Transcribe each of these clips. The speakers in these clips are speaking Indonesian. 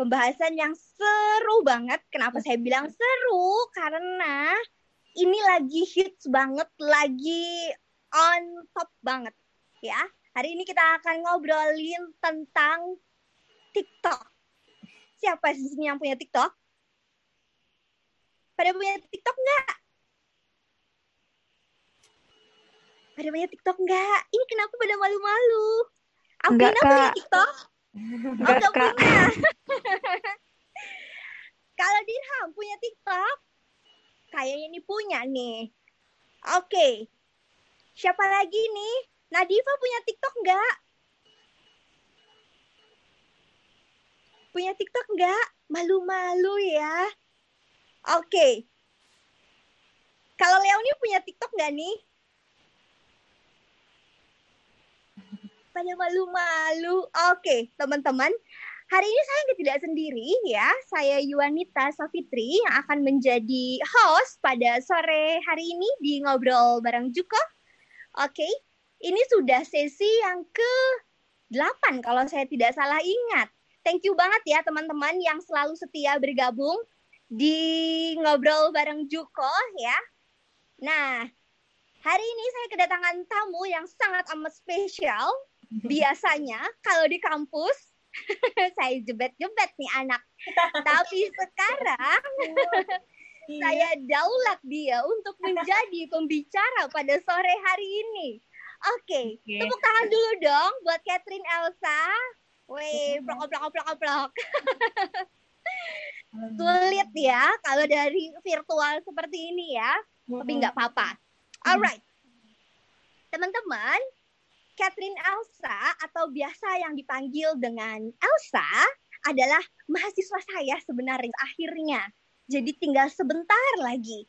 pembahasan yang seru banget. Kenapa saya bilang seru? Karena ini lagi hits banget, lagi on top banget ya. Hari ini kita akan ngobrolin tentang TikTok. Siapa sih yang punya TikTok? Pada punya TikTok nggak? Pada punya TikTok nggak? Ini kenapa pada malu-malu? Aprina punya TikTok? Enggak, oh, Kak. punya. Kalau Dirham punya TikTok? Kayaknya ini punya nih. Oke. Siapa lagi nih? Nadifa punya TikTok nggak? Punya TikTok nggak? Malu-malu ya. Oke. Kalau Leoni punya TikTok nggak nih? Pada malu-malu. Oke, teman-teman. Hari ini saya tidak sendiri ya. Saya Yuanita Safitri yang akan menjadi host pada sore hari ini di Ngobrol Bareng Juko. Oke, ini sudah sesi yang ke-8 kalau saya tidak salah ingat. Thank you banget ya teman-teman yang selalu setia bergabung di Ngobrol Bareng Juko ya. Nah, hari ini saya kedatangan tamu yang sangat amat spesial. Biasanya kalau di kampus saya jebet-jebet nih anak. Tapi sekarang saya daulat dia untuk menjadi pembicara pada sore hari ini. Oke, Oke. tepuk tangan dulu dong buat Catherine Elsa. Weh, plok plok plok plok. Sulit ya kalau dari virtual seperti ini ya, tapi nggak apa-apa. Alright, teman-teman, Catherine Elsa atau biasa yang dipanggil dengan Elsa adalah mahasiswa saya sebenarnya akhirnya. Jadi tinggal sebentar lagi.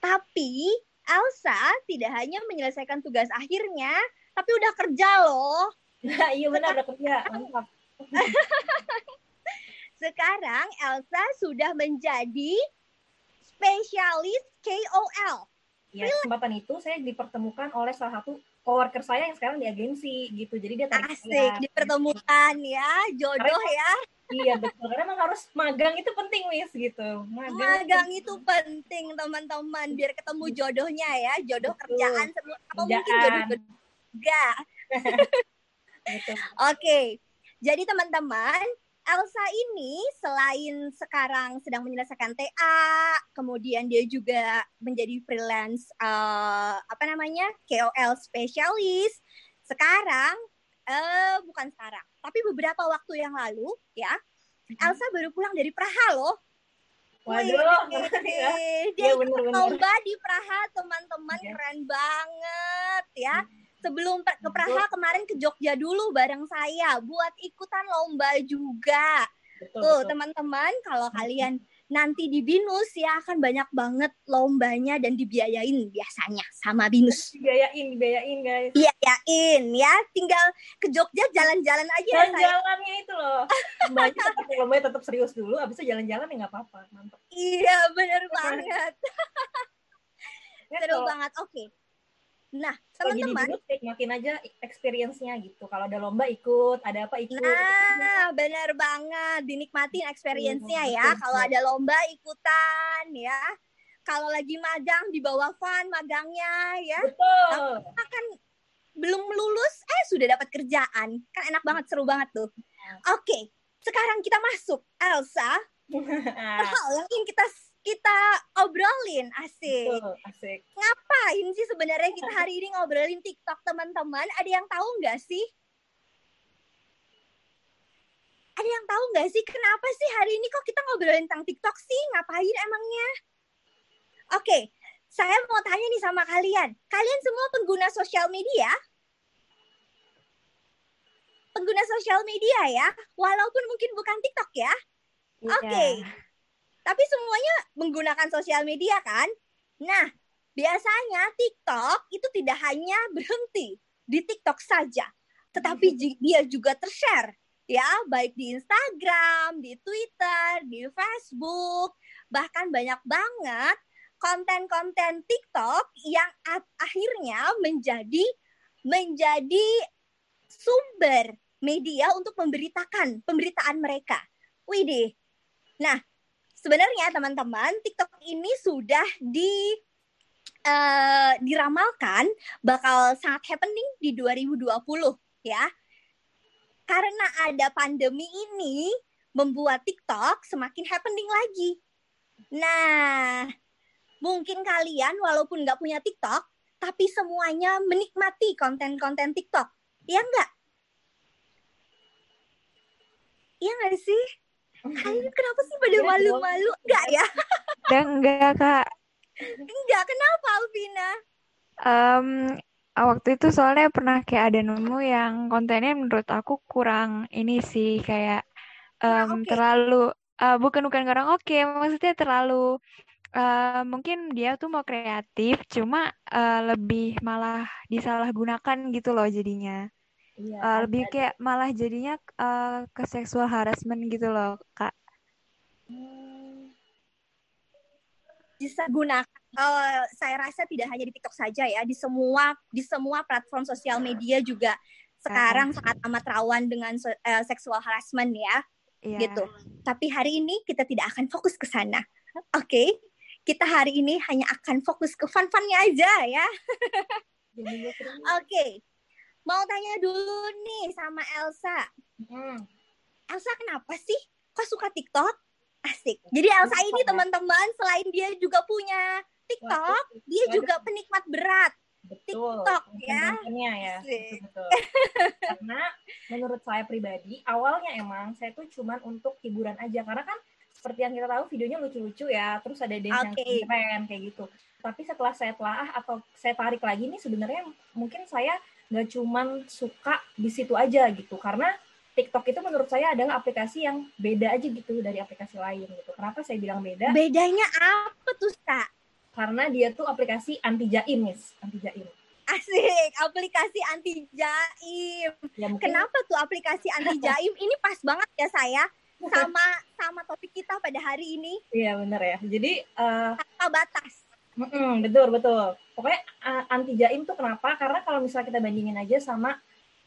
Tapi Elsa tidak hanya menyelesaikan tugas akhirnya, tapi udah kerja loh. Nah, iya benar udah kerja. Mantap. Sekarang Elsa sudah menjadi spesialis KOL. Ya, kesempatan itu saya dipertemukan oleh salah satu coworker saya yang sekarang di agensi gitu. Jadi dia tarik Asik, saya. dipertemukan ya, jodoh ya. Iya betul. Karena emang harus magang itu penting wis gitu. Magang, Magang itu penting teman-teman biar ketemu jodohnya ya, jodoh Betul. kerjaan atau mungkin Kerjaan. jodoh juga. Oke. Jadi teman-teman, Elsa ini selain sekarang sedang menyelesaikan TA, kemudian dia juga menjadi freelance eh, apa namanya? KOL spesialis. Sekarang eh bukan sekarang, tapi beberapa waktu yang lalu ya, Elsa baru pulang dari Praha loh. Waduh, Wih, ya. dia Iya, ikut bener-bener. lomba di Praha teman-teman Iya. keren banget ya. Sebelum ke Praha kemarin ke Jogja dulu bareng saya buat ikutan lomba juga. Betul, Tuh teman-teman kalau kalian nanti di Binus ya akan banyak banget lombanya dan dibiayain biasanya sama Binus. Dibiayain, dibiayain guys. Biayain ya, tinggal ke Jogja jalan-jalan aja ya. Jalan-jalannya itu loh. Lombanya tetap, lombanya tetap serius dulu, abis itu jalan-jalan ya nggak apa-apa. Mantap. Iya bener banget, Ya, seru banget. Oke. Nah teman-teman binus nikmatin aja experience-nya gitu. Kalau ada lomba ikut, ada apa ikut. Nah, bener banget. Dinikmatin experience-nya Iya, ya. Kalau ada lomba ikutan ya. Kalau lagi magang di bawah fun magangnya ya. Betul. Kan belum lulus eh sudah dapat kerjaan. Kan enak banget, seru banget tuh. Oke, sekarang kita masuk Elsa. Hal yang ingin kita kita obrolin asik. Betul, asik. Ngapain sih sebenarnya kita hari ini ngobrolin TikTok teman-teman? Ada yang tahu nggak sih? Ada yang tahu nggak sih kenapa sih hari ini kok kita ngobrolin tentang TikTok sih? Ngapain emangnya? Oke, saya mau tanya nih sama kalian. Kalian semua pengguna sosial media? Pengguna sosial media ya, walaupun mungkin bukan TikTok ya. Oke. Tapi semuanya menggunakan sosial media kan? Nah, biasanya TikTok itu tidak hanya berhenti di TikTok saja, tetapi ji- dia juga tershare ya, baik di Instagram, di Twitter, di Facebook, bahkan banyak banget konten-konten TikTok yang akhirnya menjadi menjadi sumber media untuk memberitakan pemberitaan mereka. Widih. Nah, sebenarnya teman-teman, TikTok ini sudah di uh, diramalkan bakal sangat happening di 2020 ya. Karena ada pandemi ini membuat TikTok semakin happening lagi. Nah, mungkin kalian walaupun nggak punya TikTok, tapi semuanya menikmati konten-konten TikTok. Iya nggak? Iya nggak sih? Kalian kenapa sih pada iya malu-malu? Enggak ya? Dan enggak, Kak. Enggak, kenapa Alvina? Um, waktu itu soalnya pernah kayak ada nemu yang kontennya menurut aku kurang ini sih kayak um, nah, okay. terlalu uh, bukan bukan kurang oke okay, maksudnya terlalu uh, mungkin dia tuh mau kreatif cuma uh, lebih malah disalahgunakan gitu loh jadinya iya, uh, lebih kayak malah jadinya uh, ke seksual harassment gitu loh kak bisa gunakan uh, saya rasa tidak hanya di TikTok saja ya di semua di semua platform sosial media juga sekarang sangat amat rawan dengan uh, seksual harassment ya yeah. gitu tapi hari ini kita tidak akan fokus ke sana oke okay? kita hari ini hanya akan fokus ke fun-funnya aja ya oke okay. Mau tanya dulu nih sama Elsa hmm. Elsa kenapa sih kok suka TikTok Asik. Jadi Elsa ini teman-teman selain dia juga punya TikTok, dia juga penikmat berat. Betul. TikTok ya. ya. Betul, Karena menurut saya pribadi, awalnya emang saya tuh cuman untuk hiburan aja karena kan seperti yang kita tahu videonya lucu-lucu ya, terus ada dance okay. yang keren kayak gitu. Tapi setelah saya telah atau saya tarik lagi nih sebenarnya mungkin saya nggak cuman suka di situ aja gitu karena TikTok itu menurut saya adalah aplikasi yang beda aja gitu dari aplikasi lain gitu. Kenapa saya bilang beda? Bedanya apa tuh, Kak? Karena dia tuh aplikasi anti jaim, Miss. Anti jaim. Asik, aplikasi anti jaim. Ya, mungkin... Kenapa tuh aplikasi anti jaim? Ini pas banget ya saya sama sama topik kita pada hari ini. Iya benar ya. Jadi uh, tanpa batas. Mm -mm, betul betul. Pokoknya uh, anti jaim tuh kenapa? Karena kalau misalnya kita bandingin aja sama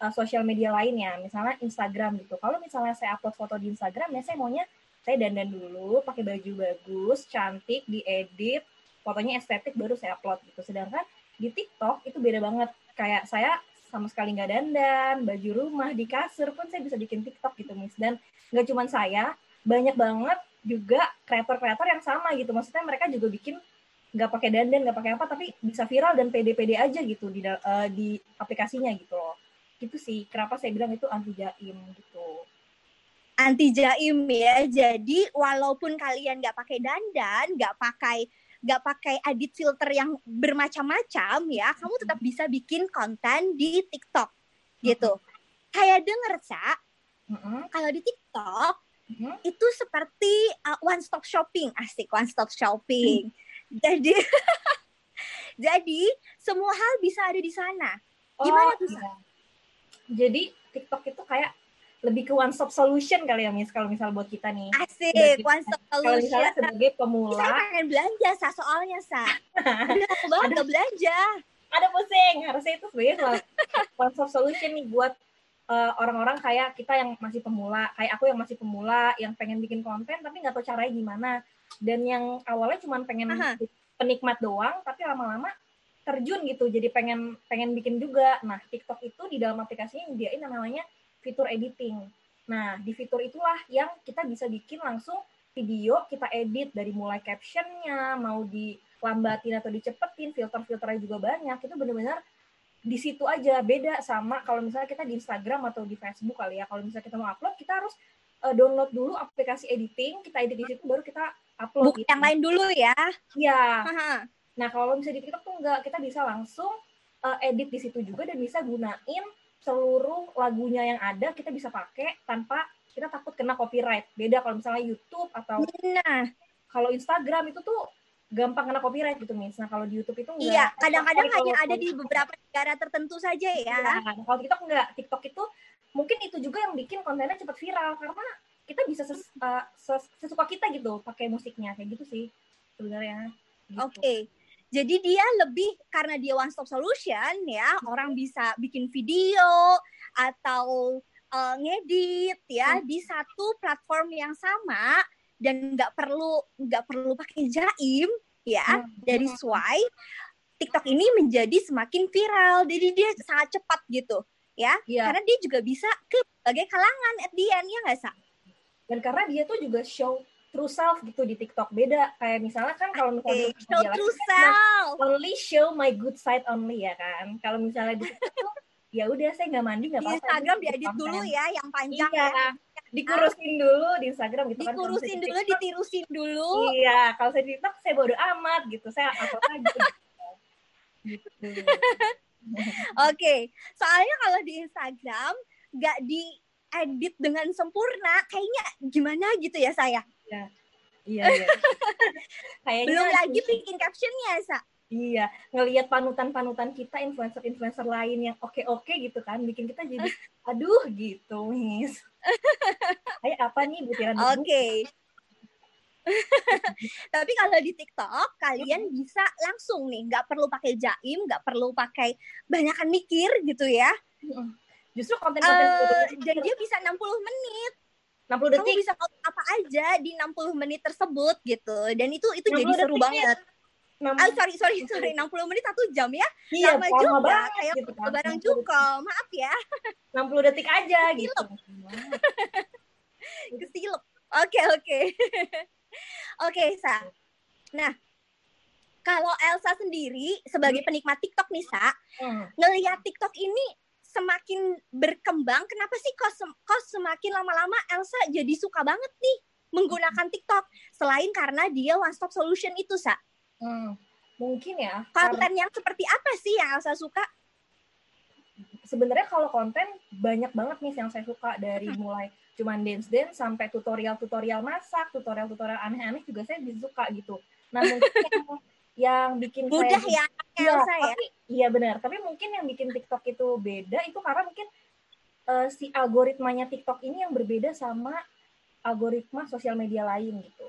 uh, sosial media lainnya, misalnya Instagram gitu. Kalau misalnya saya upload foto di Instagram, ya saya maunya saya dandan dulu, pakai baju bagus, cantik, diedit, fotonya estetik baru saya upload gitu. Sedangkan di TikTok itu beda banget. Kayak saya sama sekali nggak dandan, baju rumah di kasur pun saya bisa bikin TikTok gitu, Miss. Dan nggak cuma saya, banyak banget juga kreator-kreator yang sama gitu. Maksudnya mereka juga bikin nggak pakai dandan, nggak pakai apa, tapi bisa viral dan pede-pede aja gitu di uh, di aplikasinya gitu loh gitu sih kenapa saya bilang itu anti jaim gitu anti jaim ya jadi walaupun kalian nggak pakai dandan nggak pakai nggak pakai edit filter yang bermacam-macam ya kamu tetap bisa bikin konten di TikTok gitu mm-hmm. kayak denger cak mm-hmm. kalau di TikTok mm-hmm. itu seperti uh, one stop shopping asik one stop shopping mm. Jadi jadi semua hal bisa ada di sana gimana oh, tuh iya jadi TikTok itu kayak lebih ke one stop solution kali ya Miss kalau misal buat kita nih. Asik, one stop solution. Kalau misalnya sebagai pemula. Saya pengen belanja sa soalnya sa. Udah banget ada, belanja. Ada pusing, harusnya itu sebagai one stop solution nih buat uh, orang-orang kayak kita yang masih pemula, kayak aku yang masih pemula, yang pengen bikin konten tapi nggak tahu caranya gimana. Dan yang awalnya cuma pengen Aha. penikmat doang, tapi lama-lama terjun gitu jadi pengen pengen bikin juga nah TikTok itu di dalam aplikasinya nyediain namanya fitur editing nah di fitur itulah yang kita bisa bikin langsung video kita edit dari mulai captionnya mau dilambatin atau dicepetin filter-filternya juga banyak itu benar-benar di situ aja. Beda sama kalau misalnya kita di Instagram atau di Facebook kali ya. Kalau misalnya kita mau upload kita harus uh, download dulu aplikasi editing. Kita edit di situ baru kita upload Buk gitu. yang lain dulu ya. Iya. Nah, kalau misalnya di TikTok tuh enggak, kita bisa langsung uh, edit di situ juga dan bisa gunain seluruh lagunya yang ada kita bisa pakai tanpa kita takut kena copyright. Beda kalau misalnya YouTube atau nah. kalau Instagram itu tuh gampang kena copyright gitu Miss. Nah kalau di YouTube itu enggak. Iya, kadang-kadang hanya ada di beberapa negara tertentu saja ya. Nah, kalau TikTok enggak. TikTok itu mungkin itu juga yang bikin kontennya cepat viral karena kita bisa ses, uh, ses, sesuka kita gitu pakai musiknya kayak gitu sih sebenarnya. Gitu. Oke. Okay. Jadi dia lebih karena dia one stop solution ya, orang bisa bikin video atau uh, ngedit ya Hmm. di satu platform yang sama dan nggak perlu nggak perlu pakai jaim ya Hmm. dari swipe TikTok ini menjadi semakin viral jadi dia sangat cepat gitu ya Iya. karena dia juga bisa ke berbagai kalangan at the end ya nggak sa Dan karena dia tuh juga show true self gitu di TikTok. Beda kayak misalnya kan kalau misalnya di show true nah, self only show my good side only ya kan. Kalau misalnya di TikTok tuh ya udah saya nggak mandi nggak di apa-apa. Instagram ini diedit konten. dulu ya yang panjang Iya, ya dikurusin dulu di Instagram gitu kan. Dikurusin misalnya di dulu TikTok, ditirusin dulu Iya, kalau saya di TikTok saya bodo amat gitu. Saya upload aja. gitu. Oke, soalnya kalau di Instagram nggak diedit dengan sempurna, kayaknya gimana gitu ya saya. Iya, iya. Kayaknya Belum lagi bikin captionnya, sa. Iya, ngelihat panutan-panutan kita influencer-influencer lain yang oke-oke gitu kan, bikin kita jadi aduh gitu, Miss. Kayak apa nih butiran? Oke. Tapi kalau di TikTok kalian bisa langsung nih, nggak perlu pakai jaim, nggak perlu pakai banyakan mikir gitu ya. Justru konten-konten itu dan dia bisa 60 menit. 60 Kamu detik. bisa ngomong apa aja di 60 menit tersebut gitu. Dan itu itu 60 jadi seru detik banget. 60 Ah, sorry, sorry, sorry. 60 menit satu jam ya. iya, lama juga, banget kayak gitu kan. Barang 60 detik. cuko, maaf ya. 60 detik aja gitu. kesilep. Oke, oke. Oke, Sa. Nah, kalau Elsa sendiri sebagai penikmat TikTok nih, Sa, Hmm. ngelihat TikTok ini semakin berkembang, kenapa sih kok, sem- kok semakin lama-lama Elsa jadi suka banget nih menggunakan TikTok? Selain karena dia one stop solution itu, Sa. Hmm. Mungkin ya. karena Konten yang seperti apa sih yang Elsa suka? sebenarnya kalau konten banyak banget nih yang saya suka dari mulai cuman dance dance sampai tutorial tutorial masak tutorial tutorial aneh-aneh juga saya bisa suka gitu nah mungkin yang, yang bikin Mudah saya ya, Iya, Elsa ya. tapi iya benar tapi mungkin yang bikin TikTok itu beda itu karena mungkin eh, si algoritmanya TikTok ini yang berbeda sama algoritma sosial media lain gitu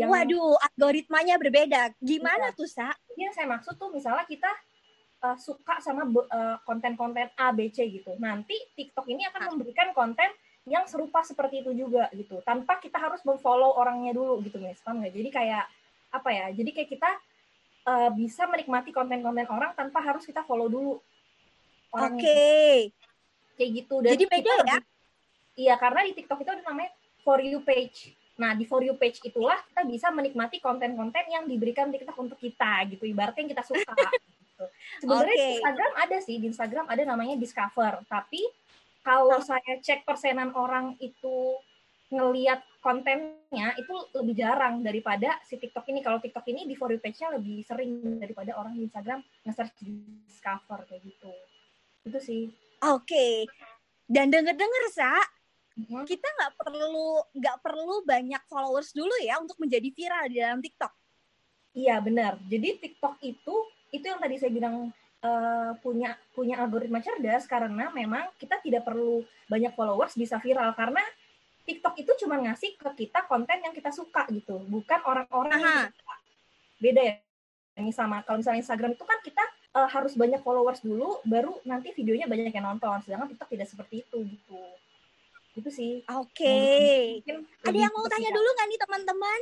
yang Waduh, algoritmanya berbeda. Gimana tuh, Sa? Yang saya maksud tuh misalnya kita uh, suka sama uh, konten-konten A, B, C gitu. Nanti TikTok ini akan memberikan konten yang serupa seperti itu juga gitu. Tanpa kita harus memfollow orangnya dulu gitu, Miss. Paham nggak? Jadi kayak apa ya? Jadi kayak kita uh, bisa menikmati konten-konten orang tanpa harus kita follow dulu Oke. orangnya. Kayak gitu. Dan Jadi beda ya? lebih- Iya, karena di TikTok itu ada namanya For You page. Nah, di For You page itulah kita bisa menikmati konten-konten yang diberikan TikTok untuk kita gitu. Ibaratnya yang kita suka. gitu. Sebenarnya di Oke. Instagram ada sih, di Instagram ada namanya Discover. Tapi kalau saya cek persenan orang itu ngeliat kontennya itu lebih jarang daripada si TikTok ini. Kalau TikTok ini di For You page-nya lebih sering daripada orang di Instagram nge-search Discover kayak gitu. Itu sih. Oke. Dan denger-denger, Sa, Mhm. kita nggak perlu nggak perlu banyak followers dulu ya untuk menjadi viral di dalam TikTok. Iya benar. Jadi TikTok itu itu yang tadi saya bilang eh, punya punya algoritma cerdas karena memang kita tidak perlu banyak followers bisa viral karena TikTok itu cuma ngasih ke kita konten yang kita suka gitu, bukan orang-orang yang suka. Beda ya. Ini sama kalau misalnya Instagram itu kan kita eh, harus banyak followers dulu baru nanti videonya banyak yang nonton. Sedangkan TikTok tidak seperti itu gitu. Itu sih. Oke. Mungkin Ada lebih yang mau tanya dulu nggak nih teman-teman?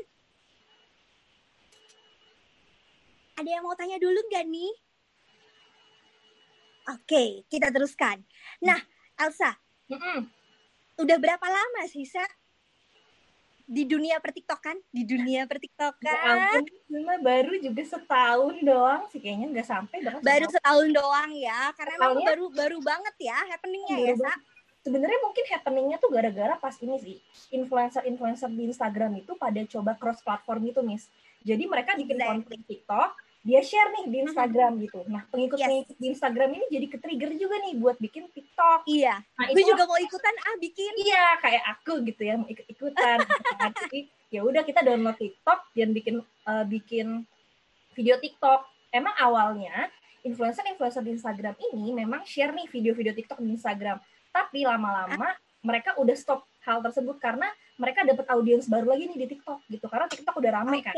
Ada yang mau tanya dulu nggak nih? Oke, kita teruskan. Nah, Elsa, Mm-mm. udah berapa lama sih, Sa? Di dunia pertiktokan? Di dunia Ya pertiktokan? ampun, cuma baru juga setahun doang sih kayaknya nggak sampai Baru setahun. doang ya, karena emang baru baru banget ya happeningnya ya, Baru Sa? Sebenarnya mungkin happeningnya tuh gara-gara pas ini sih influencer-influencer di Instagram itu pada coba cross platform gitu, Miss. Jadi mereka bikin Exactly. konten TikTok, dia share nih di Instagram gitu. Nah, pengikut-pengikut di Instagram ini jadi ke-trigger juga nih buat bikin TikTok. Iya, Nah, gue itu juga mau ikutan ah bikin. iya kayak aku gitu ya, mau ikut-ikutan. gitu kan. Jadi ya udah kita download TikTok dan bikin eh, bikin video TikTok. Emang awalnya influencer-influencer di Instagram ini memang share nih video-video TikTok di Instagram. Tapi lama-lama mereka udah stop hal tersebut karena mereka dapat audiens baru lagi nih di TikTok gitu. Karena TikTok udah rame Oke, kan.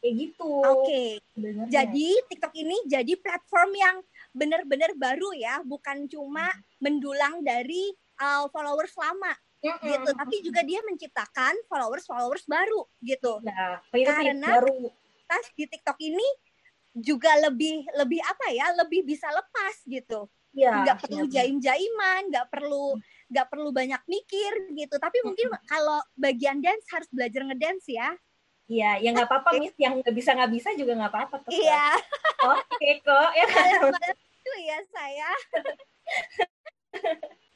Kayak gitu. oke. sebenarnya. Jadi TikTok ini jadi platform yang benar-benar baru ya, bukan cuma mendulang dari uh, followers lama gitu, tapi juga dia menciptakan followers followers baru gitu. Nah, Karena- baru Tas di TikTok ini juga lebih lebih apa ya, lebih bisa lepas gitu. Ya nggak perlu iya, jaim-jaiman, nggak perlu nggak perlu banyak mikir gitu. Tapi mungkin kalau bagian dance harus belajar ngedance ya. Iya, ya nggak apa-apa, Miss. Yang nggak bisa nggak bisa juga nggak apa-apa. Iya, Oke kok, ya kan? itu ya saya.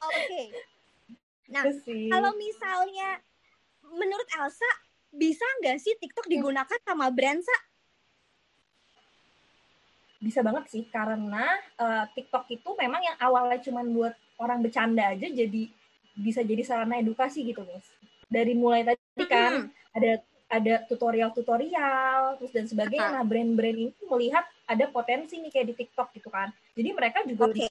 Oke. Nah, kalau misalnya menurut Elsa bisa nggak sih TikTok digunakan sama brand sa? Bisa banget sih karena eh, TikTok itu memang yang awalnya cuma buat orang bercanda aja jadi bisa jadi sarana edukasi gitu Miss. Dari mulai tadi kan ada ada tutorial-tutorial terus dan sebagainya. Ah. Nah, brand-brand ini melihat ada potensi nih kayak di TikTok gitu kan. Jadi mereka juga Oke.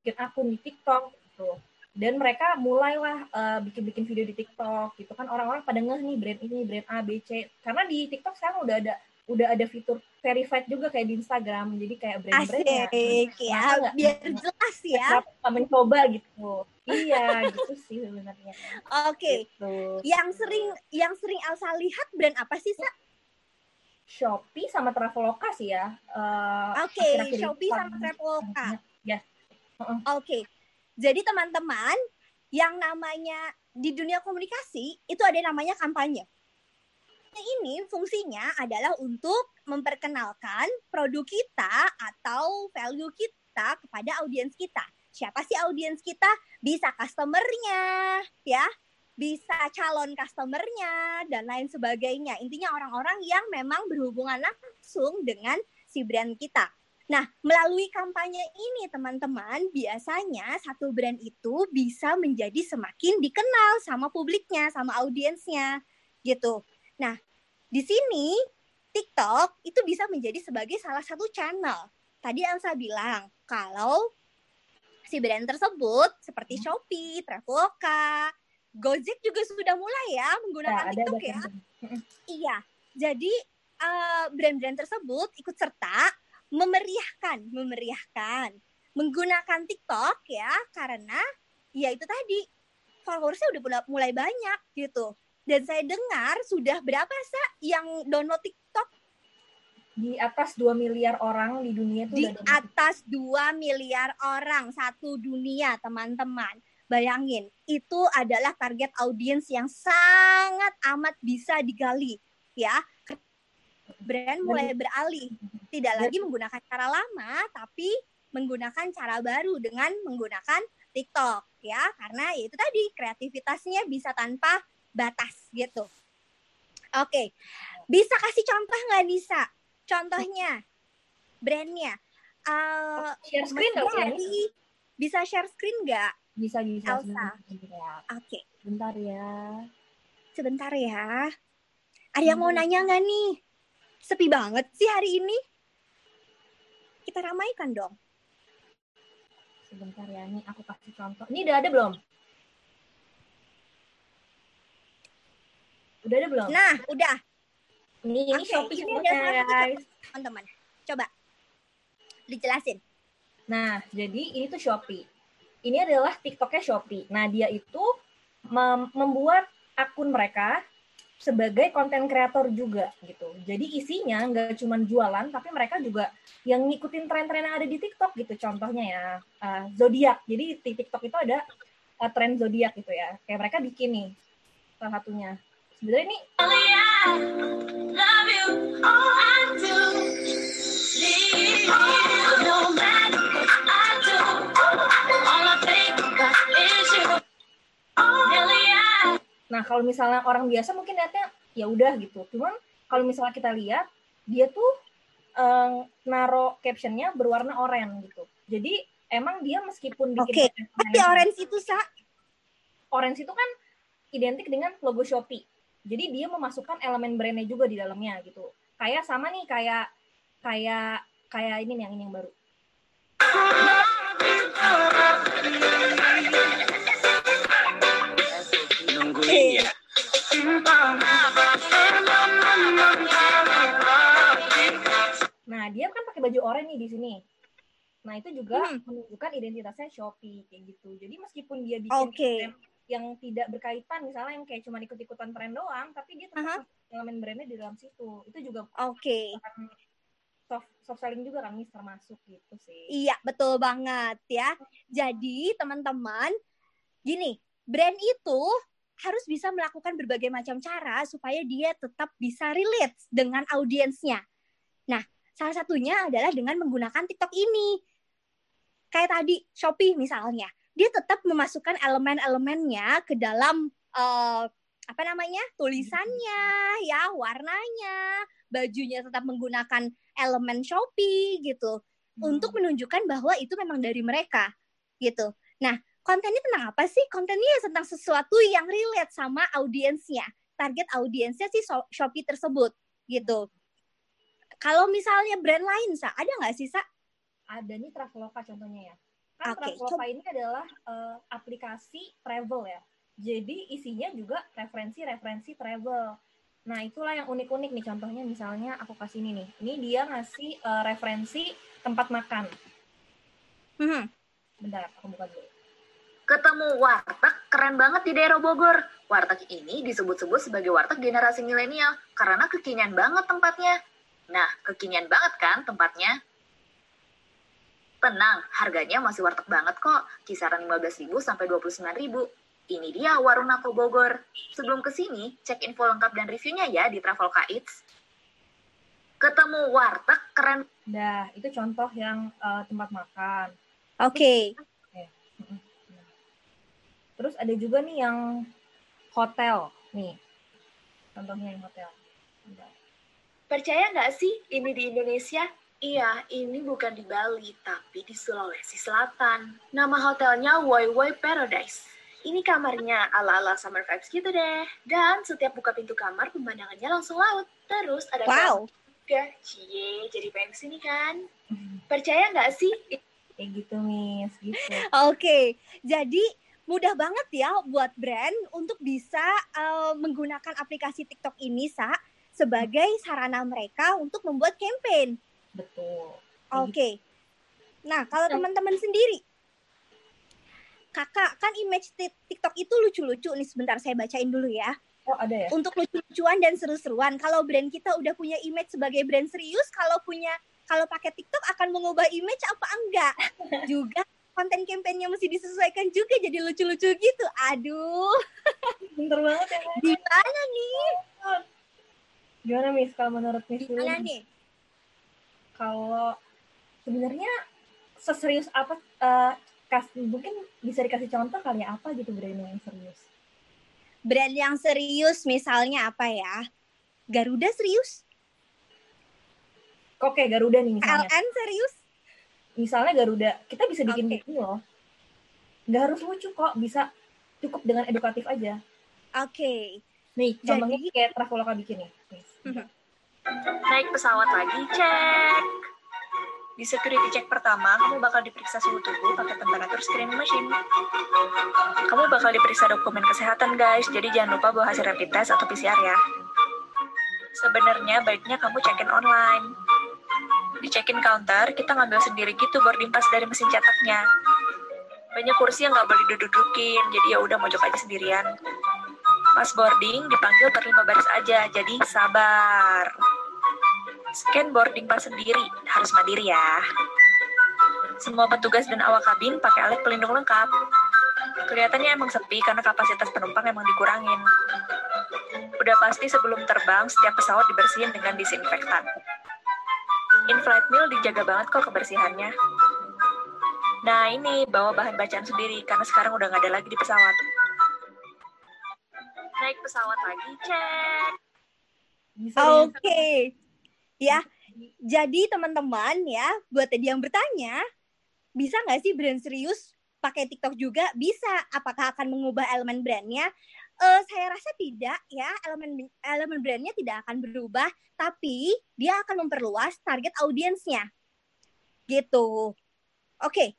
bikin akun di TikTok gitu. Dan mereka mulailah eh, bikin-bikin video di TikTok gitu kan. Orang-orang pada ngeh nih brand ini, brand A, B, C. Karena di TikTok sekarang udah ada udah ada fitur verified juga kayak di Instagram. Jadi kayak Masa ya, nggak- biar jelas ya. Kenapa mencoba gitu. Iya, gitu sih sebenarnya. Oke. Gitu. Yang sering yang sering Elsa lihat brand apa sih, Sa? Shopee sama Traveloka sih ya. Eh, Oke, ini Shopee sama Traveloka. Ya. Heeh. Oke. Jadi teman-teman, yang namanya di dunia komunikasi itu ada yang namanya kampanye. Ini fungsinya adalah untuk memperkenalkan produk kita atau value kita kepada audiens kita. Siapa sih audiens kita? Bisa customernya, ya, bisa calon customernya dan lain sebagainya. Intinya orang-orang yang memang berhubungan langsung dengan si brand kita. Nah, melalui kampanye ini teman-teman, biasanya satu brand itu bisa menjadi semakin dikenal sama publiknya, sama audiensnya, gitu. Nah, di sini TikTok itu bisa menjadi sebagai salah satu channel. Tadi Elsa bilang kalau si brand tersebut seperti Shopee, Traveloka, Gojek juga sudah mulai ya menggunakan Nah, ada TikTok ada ya. campaign. Iya, jadi eh, brand-brand tersebut ikut serta memeriahkan, memeriahkan menggunakan TikTok ya karena ya itu tadi followersnya udah mulai banyak gitu. Dan saya dengar sudah berapa sih yang download TikTok Di atas 2 miliar orang di dunia itu di atas 2 miliar orang satu dunia teman-teman. Bayangin, itu adalah target audiens yang sangat amat bisa digali ya. Brand mulai beralih, tidak lagi menggunakan cara lama tapi menggunakan cara baru dengan menggunakan TikTok ya. Karena ya itu tadi kreativitasnya bisa tanpa batas gitu. Oke. Bisa kasih contoh nggak bisa? Contohnya brandnya. Eh, share screen dong ya? Bisa share screen nggak? Bisa bisa. Elsa. Oke, Bentar ya. sebentar ya. Ada yang mau Hmm. nanya nggak nih? Sepi banget sih hari ini. Kita ramaikan dong. Sebentar ya, nih aku kasih contoh. Ini udah ada belum? Udah ada belum? Nah, udah Nih, ini Oke, Shopee ini ada guys. teman-teman. Coba dijelasin. Nah, jadi ini tuh Shopee. Ini adalah TikToknya Shopee. Nah, dia itu mem- membuat akun mereka sebagai konten kreator juga gitu. Jadi isinya nggak cuma jualan, tapi mereka juga yang ngikutin tren-tren yang ada di TikTok gitu. Contohnya ya uh, zodiak. Jadi di TikTok itu ada uh, tren zodiak gitu ya. Kayak mereka bikin nih salah satunya. Sebenarnya ini love you, all I do. Leave no matter what I do. All I think about is you. Really, I Nah, kalau misalnya orang biasa mungkin lihatnya ya udah gitu. Cuman kalau misalnya kita lihat dia tuh eh, naro captionnya berwarna oranye gitu. Jadi emang dia meskipun bikin Oke, konten Tapi orange itu sa orange itu kan identik dengan logo Shopee. Jadi dia memasukkan elemen brandnya juga di dalamnya gitu. Kayak sama nih kayak kayak kayak ini nih yang ini yang baru. nungguin ya. Nah, dia kan pakai baju oranye nih di sini. Nah, itu juga Hmm. menunjukkan identitasnya Shopee kayak gitu. Jadi meskipun dia bikin konten yang tidak berkaitan, misalnya yang kayak cuma ikut-ikutan tren doang, tapi dia tetap Aha. masuk elemen brandnya di dalam situ. Itu juga Oke. akan soft, soft selling juga kan, Miss, termasuk gitu sih. Iya, betul banget ya. Jadi, teman-teman, gini, brand itu harus bisa melakukan berbagai macam cara supaya dia tetap bisa relate dengan audiensnya. Nah, salah satunya adalah dengan menggunakan TikTok ini. Kayak tadi, Shopee misalnya. Dia tetap memasukkan elemen-elemennya ke dalam eh, apa namanya? tulisannya, ya, warnanya, bajunya tetap menggunakan elemen Shopee gitu untuk menunjukkan bahwa itu memang dari mereka gitu. Nah, kontennya tentang apa sih? Kontennya ya tentang sesuatu yang relate sama audiensnya, target audiensnya si Sho- Shopee tersebut gitu. Kalau misalnya brand lain, Sa, ada nggak sih, Sa? ada nih Traveloka contohnya ya. Kan Oke, Traveloka ini adalah eh, aplikasi travel ya. Jadi isinya juga referensi-referensi travel. Nah, itulah yang unik-unik nih contohnya misalnya aku kasih ini nih. Ini dia ngasih eh, referensi tempat makan. Hmm, Bentar, aku buka dulu. Ketemu warteg keren banget di daerah Bogor. Warteg ini disebut-sebut sebagai warteg generasi milenial karena kekinian banget tempatnya. Nah, kekinian banget kan tempatnya? Tenang, harganya masih warteg banget kok, kisaran 15.000 sampai 29.000. Ini dia Warung Nako Bogor. Sebelum ke sini, cek info lengkap dan reviewnya ya di Traveloka Eats. Ketemu warteg keren Dah, itu contoh yang eh, tempat makan. Oke. Terus ada juga nih yang hotel. Nih, contohnya yang hotel. Percaya nggak sih ini di Indonesia? Iya, ini bukan di Bali, tapi di Sulawesi Selatan. Nama hotelnya Woi Woi Paradise. Ini kamarnya ala-ala summer vibes gitu deh. Dan setiap buka pintu kamar, pemandangannya langsung laut. Terus ada Wow. juga, cie, jadi pengen ke sini kan? Percaya nggak sih? Kayak gitu, Miss. Gitu. Oke. Jadi mudah banget ya buat brand untuk bisa eh, menggunakan aplikasi TikTok ini, Sa, sebagai sarana mereka untuk membuat campaign. Betul. Oke. Nah, kalau teman-teman sendiri, kakak kan image ti- TikTok itu lucu-lucu nih. Sebentar saya bacain dulu ya. Oh, ada ya? Untuk lucu-lucuan dan seru-seruan. Kalau brand kita udah punya image sebagai brand serius, kalau punya kalau pakai TikTok akan mengubah image apa enggak? Juga konten kampanyenya mesti disesuaikan juga jadi lucu-lucu gitu. Aduh, Pinter banget ya, gimana nih? Gimana, Miss? Kalau menurut Miss? Gimana nih? Kalau sebenarnya seserius apa eh, kas, mungkin bisa dikasih contoh kali ya apa gitu brand yang serius. Brand yang serius misalnya apa ya? Garuda serius? Oke, Garuda nih misalnya. LN serius? Misalnya Garuda, kita bisa bikin Oke. gini loh. Nggak harus lucu kok, bisa cukup dengan edukatif aja. Oke. Nih, Jadi- contohnya kayak Traveloka bikin nih. Mhm. Naik pesawat lagi, cek. Di security check pertama, kamu bakal diperiksa suhu tubuh pakai temperatur screening machine. Kamu bakal diperiksa dokumen kesehatan, guys. Jadi jangan lupa bawa hasil rapid test atau PCR ya. Sebenarnya baiknya kamu check-in online. Di check-in counter, kita ngambil sendiri gitu boarding pass dari mesin cetaknya. Banyak kursi yang nggak boleh duduk-dudukin, jadi ya udah mojok aja sendirian. Pas boarding dipanggil per lima baris aja, jadi sabar. Scan boarding pass sendiri, harus mandiri ya. Semua petugas dan awak kabin pakai alat pelindung lengkap. Kelihatannya emang sepi karena kapasitas penumpang emang dikurangin. Udah pasti sebelum terbang, setiap pesawat dibersihin dengan disinfektan. In-flight meal dijaga banget kok kebersihannya. Nah ini, bawa bahan bacaan sendiri karena sekarang udah nggak ada lagi di pesawat. Naik pesawat lagi, cek. Dengan- Oke. Ya. Jadi teman-teman ya, buat tadi yang bertanya, bisa nggak sih brand serius pakai TikTok juga? Bisa. Apakah akan mengubah elemen brandnya? Eh, saya rasa tidak ya. Elemen elemen brandnya tidak akan berubah, tapi dia akan memperluas target audiensnya. Gitu. Oke.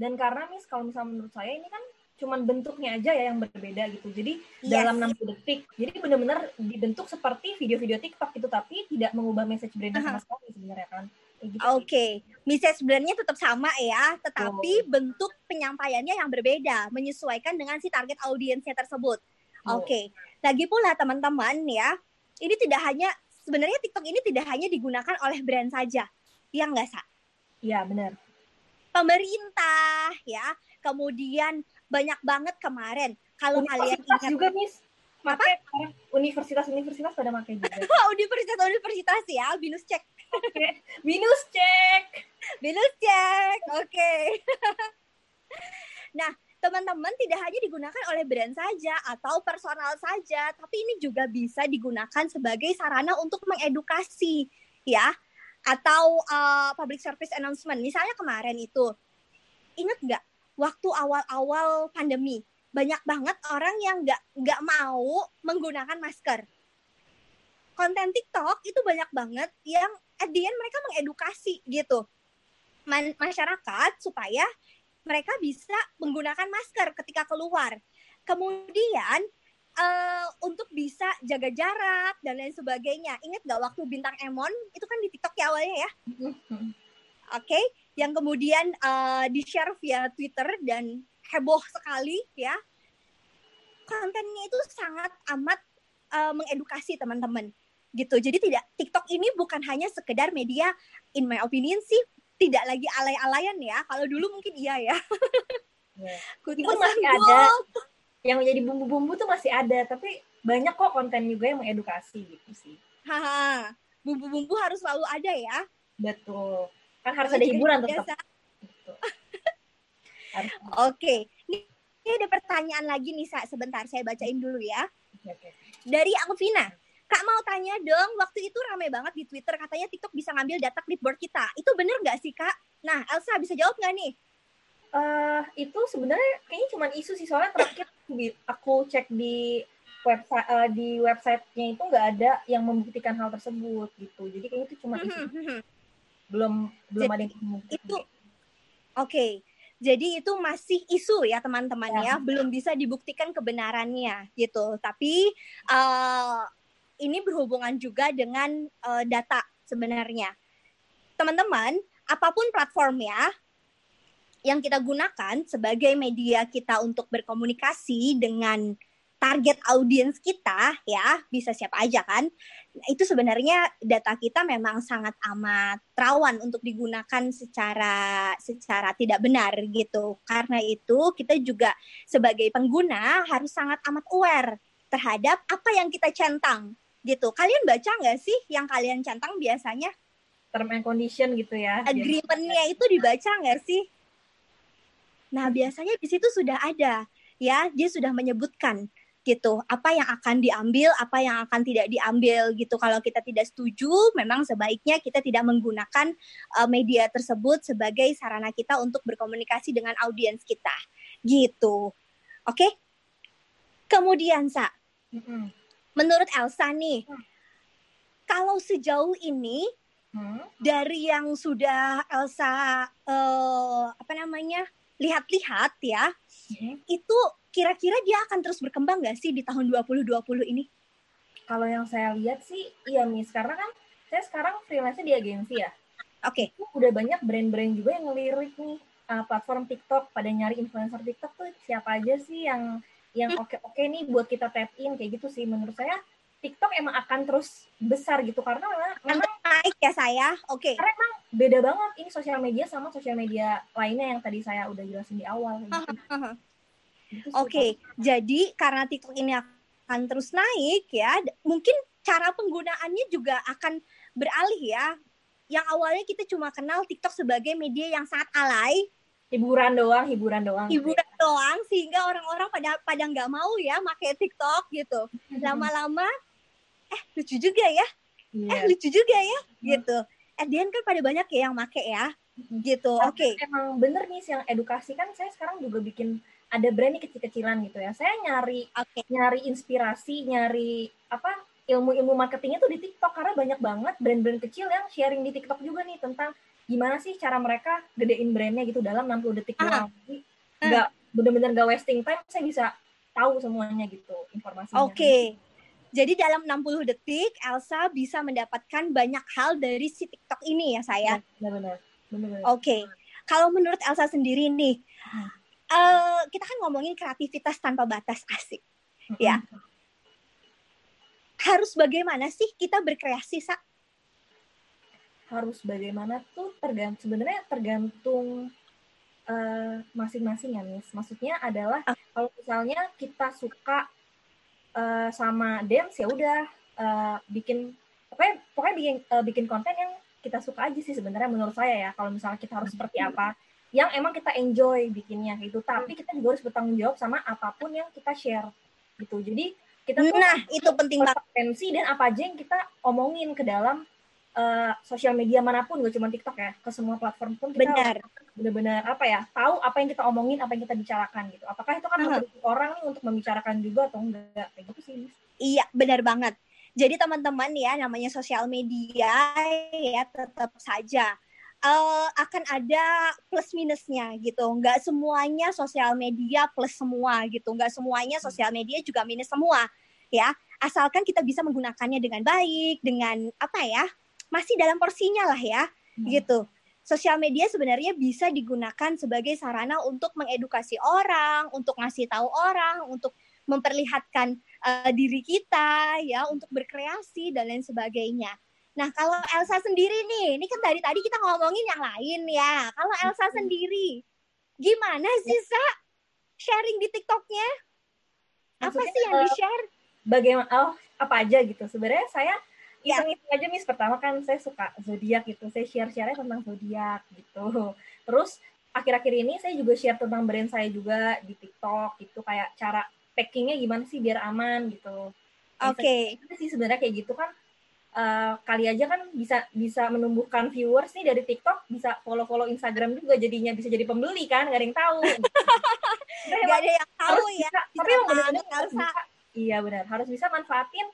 Dan karena Miss, kalau misalnya menurut saya ini kan cuman bentuknya aja ya yang berbeda gitu. Jadi Yes. dalam 60 detik. Jadi benar-benar dibentuk seperti video-video TikTok gitu, tapi tidak mengubah message brandnya sama sekali sebenarnya kan. Gitu Oke, sih. message sebenarnya tetap sama ya, tetapi bentuk penyampaiannya yang berbeda, menyesuaikan dengan si target audiensnya tersebut. Oh. Oke, lagi pula teman-teman ya, ini tidak hanya sebenarnya TikTok ini tidak hanya digunakan oleh brand saja, ya nggak sa? Iya benar. Pemerintah ya, kemudian banyak banget kemarin kalau kalian ingat juga Miss. Sekarang universitas-universitas pada pakai juga. universitas-universitas ya, binus cek, Minus cek. binus cek, oke. nah, teman-teman tidak hanya digunakan oleh brand saja atau personal saja, tapi ini juga bisa digunakan sebagai sarana untuk mengedukasi, ya, atau uh, public service announcement. Misalnya kemarin itu, ingat nggak waktu awal-awal pandemi banyak banget orang yang nggak nggak mau menggunakan masker. Konten TikTok itu banyak banget yang at the end mereka mengedukasi gitu Man- masyarakat supaya mereka bisa menggunakan masker ketika keluar. Kemudian eh, untuk bisa jaga jarak dan lain sebagainya. Ingat nggak waktu bintang Emon itu kan di TikTok ya awalnya ya? Oke, yang kemudian eh, di-share via Twitter dan heboh sekali ya. Kontennya itu sangat amat eh, mengedukasi teman-teman gitu. Jadi tidak TikTok ini bukan hanya sekedar media in my opinion sih tidak lagi alay-alayan ya. Kalau dulu mungkin iya ya. Kutusan Meskipun masih ada. Yang menjadi bumbu-bumbu tuh masih ada, tapi banyak kok konten juga yang mengedukasi gitu sih. Haha. Bumbu-bumbu harus selalu ada ya. Betul. Kan harus ada hiburan tetap. Gitu. Oke. Ini ini ada pertanyaan lagi nih, Sa. Sebentar, saya bacain dulu ya. Oke. Dari Alvina. Kak mau tanya dong, waktu itu rame banget di Twitter katanya TikTok bisa ngambil data clipboard kita. Itu bener nggak sih, Kak? Nah, Elsa bisa jawab nggak nih? eh itu sebenarnya kayaknya cuma isu sih soalnya terakhir aku cek di website eh, di websitenya itu nggak ada yang membuktikan hal tersebut gitu jadi kayaknya itu cuma isu belum belum Jadi, ada yang itu Oke. Jadi itu masih isu ya teman-teman ya, belum bisa dibuktikan kebenarannya gitu. Tapi eh, ini berhubungan juga dengan eh, data sebenarnya. Teman-teman, apa pun platformnya yang kita gunakan sebagai media kita untuk berkomunikasi dengan target audiens kita ya, bisa siapa aja kan. Nah, itu sebenarnya data kita memang sangat amat rawan untuk digunakan secara secara tidak benar gitu. Karena itu kita juga sebagai pengguna harus sangat amat aware terhadap apa yang kita centang gitu. Kalian baca nggak sih yang kalian centang biasanya? term and condition gitu ya Agreement-nya itu dibaca nggak sih? Nah, biasanya di situ sudah ada ya, dia sudah menyebutkan gitu apa yang akan diambil, apa yang akan tidak diambil gitu. Kalau kita tidak setuju, memang sebaiknya kita tidak menggunakan uh, media tersebut sebagai sarana kita untuk berkomunikasi dengan audiens kita. Gitu. Oke? Kemudian, Sa, Mm-mm. menurut Elsa nih, kalau sejauh ini Hmm. dari yang sudah Elsa eh, apa namanya lihat-lihat ya Mhm. itu kira-kira dia akan terus berkembang nggak sih di tahun 2020 ini? kalau yang saya lihat sih iya Miss karena kan saya sekarang freelance di agensi ya Oke, Itu udah banyak brand-brand juga yang ngelirik nih uh, platform TikTok pada nyari influencer TikTok tuh siapa aja sih yang yang Hmm. oke-oke nih buat kita tap in kayak gitu sih menurut saya TikTok emang akan terus besar gitu karena memang, memang naik ya saya. Oke, beda banget ini sosial media sama sosial media lainnya yang tadi saya udah jelasin di awal gitu. Gitu oke. Jadi karena TikTok ini akan terus naik ya, mungkin cara penggunaannya juga akan beralih ya. Yang awalnya kita cuma kenal TikTok sebagai media yang sangat alay, hiburan doang hiburan doang hiburan doang, sehingga orang-orang pada pada nggak mau ya pakai TikTok gitu. Lama-lama, eh lucu juga ya. Iya. eh lucu juga ya gitu. At the end kan pada banyak ya yang make ya gitu. Oke. Tapi emang bener nih yang edukasi kan saya sekarang juga bikin ada brand kecil-kecilan gitu ya saya nyari Oke. nyari inspirasi nyari apa ilmu-ilmu marketingnya tuh di TikTok karena banyak banget brand-brand kecil yang sharing di TikTok juga nih tentang gimana sih cara mereka gedein brandnya gitu dalam 60 detik Ah. doang. Jadi nggak bener-bener nggak wasting time, saya bisa tahu semuanya gitu informasinya. Oke. Jadi dalam 60 detik Elsa bisa mendapatkan banyak hal dari si TikTok ini ya saya. Benar-benar. Benar-benar. Oke. Kalau menurut Elsa sendiri nih, eh, kita kan ngomongin kreativitas tanpa batas asik. ya. Harus bagaimana sih kita berkreasi, Sa? harus bagaimana tuh tergantung sebenarnya tergantung eh, masing-masing ya Miss. Maksudnya adalah Ah. kalau misalnya kita suka eh, sama dance ya udah eh, bikin pokoknya pokoknya bikin eh, bikin konten yang kita suka aja sih sebenarnya menurut saya ya. Kalau misalnya kita harus seperti apa yang emang kita enjoy bikinnya gitu. Tapi kita juga harus bertanggung jawab sama apa pun yang kita share gitu. Jadi kita tuh Nah, itu penting banget. dan apa aja yang kita omongin ke dalam eh, sosial media mana pun gak cuma TikTok ya ke semua platform pun kita Benar. benar-benar apa ya tahu apa yang kita omongin apa yang kita bicarakan gitu apakah itu kan membentuk orang nih untuk membicarakan juga atau enggak kayak gitu sih. Iya, benar banget. Jadi teman-teman ya, namanya sosial media ya tetap saja eh, akan ada plus minusnya gitu. Nggak semuanya sosial media plus semua gitu. Nggak semuanya sosial media juga minus semua ya. Asalkan kita bisa menggunakannya dengan baik, dengan apa ya, masih dalam porsinya lah ya Hmm. gitu. Sosial media sebenarnya bisa digunakan sebagai sarana untuk mengedukasi orang, untuk ngasih tahu orang, untuk memperlihatkan eh, diri kita ya untuk berkreasi dan lain sebagainya. Nah, kalau Elsa sendiri nih, ini kan dari tadi kita ngomongin yang lain ya. Kalau Elsa sendiri, gimana sih Sa sharing di TikToknya? Apa Maksudnya, sih yang eh, di-share? bagaimana oh apa aja gitu sebenarnya saya Ya. iseng-iseng aja Miss pertama kan saya suka zodiak gitu saya share-share tentang zodiak gitu terus akhir-akhir ini saya juga share tentang brand saya juga di TikTok gitu kayak cara packingnya gimana sih biar aman gitu Oke. itu sih sebenarnya kayak gitu kan eh, kali aja kan bisa bisa menumbuhkan viewers nih dari TikTok bisa follow follow Instagram juga jadinya bisa jadi pembeli kan gak ada yang tahu Sebenarnya Gak ada yang tahu ya. bisa, bisa tapi benar-benar banget, harus bisa iya benar harus bisa manfaatin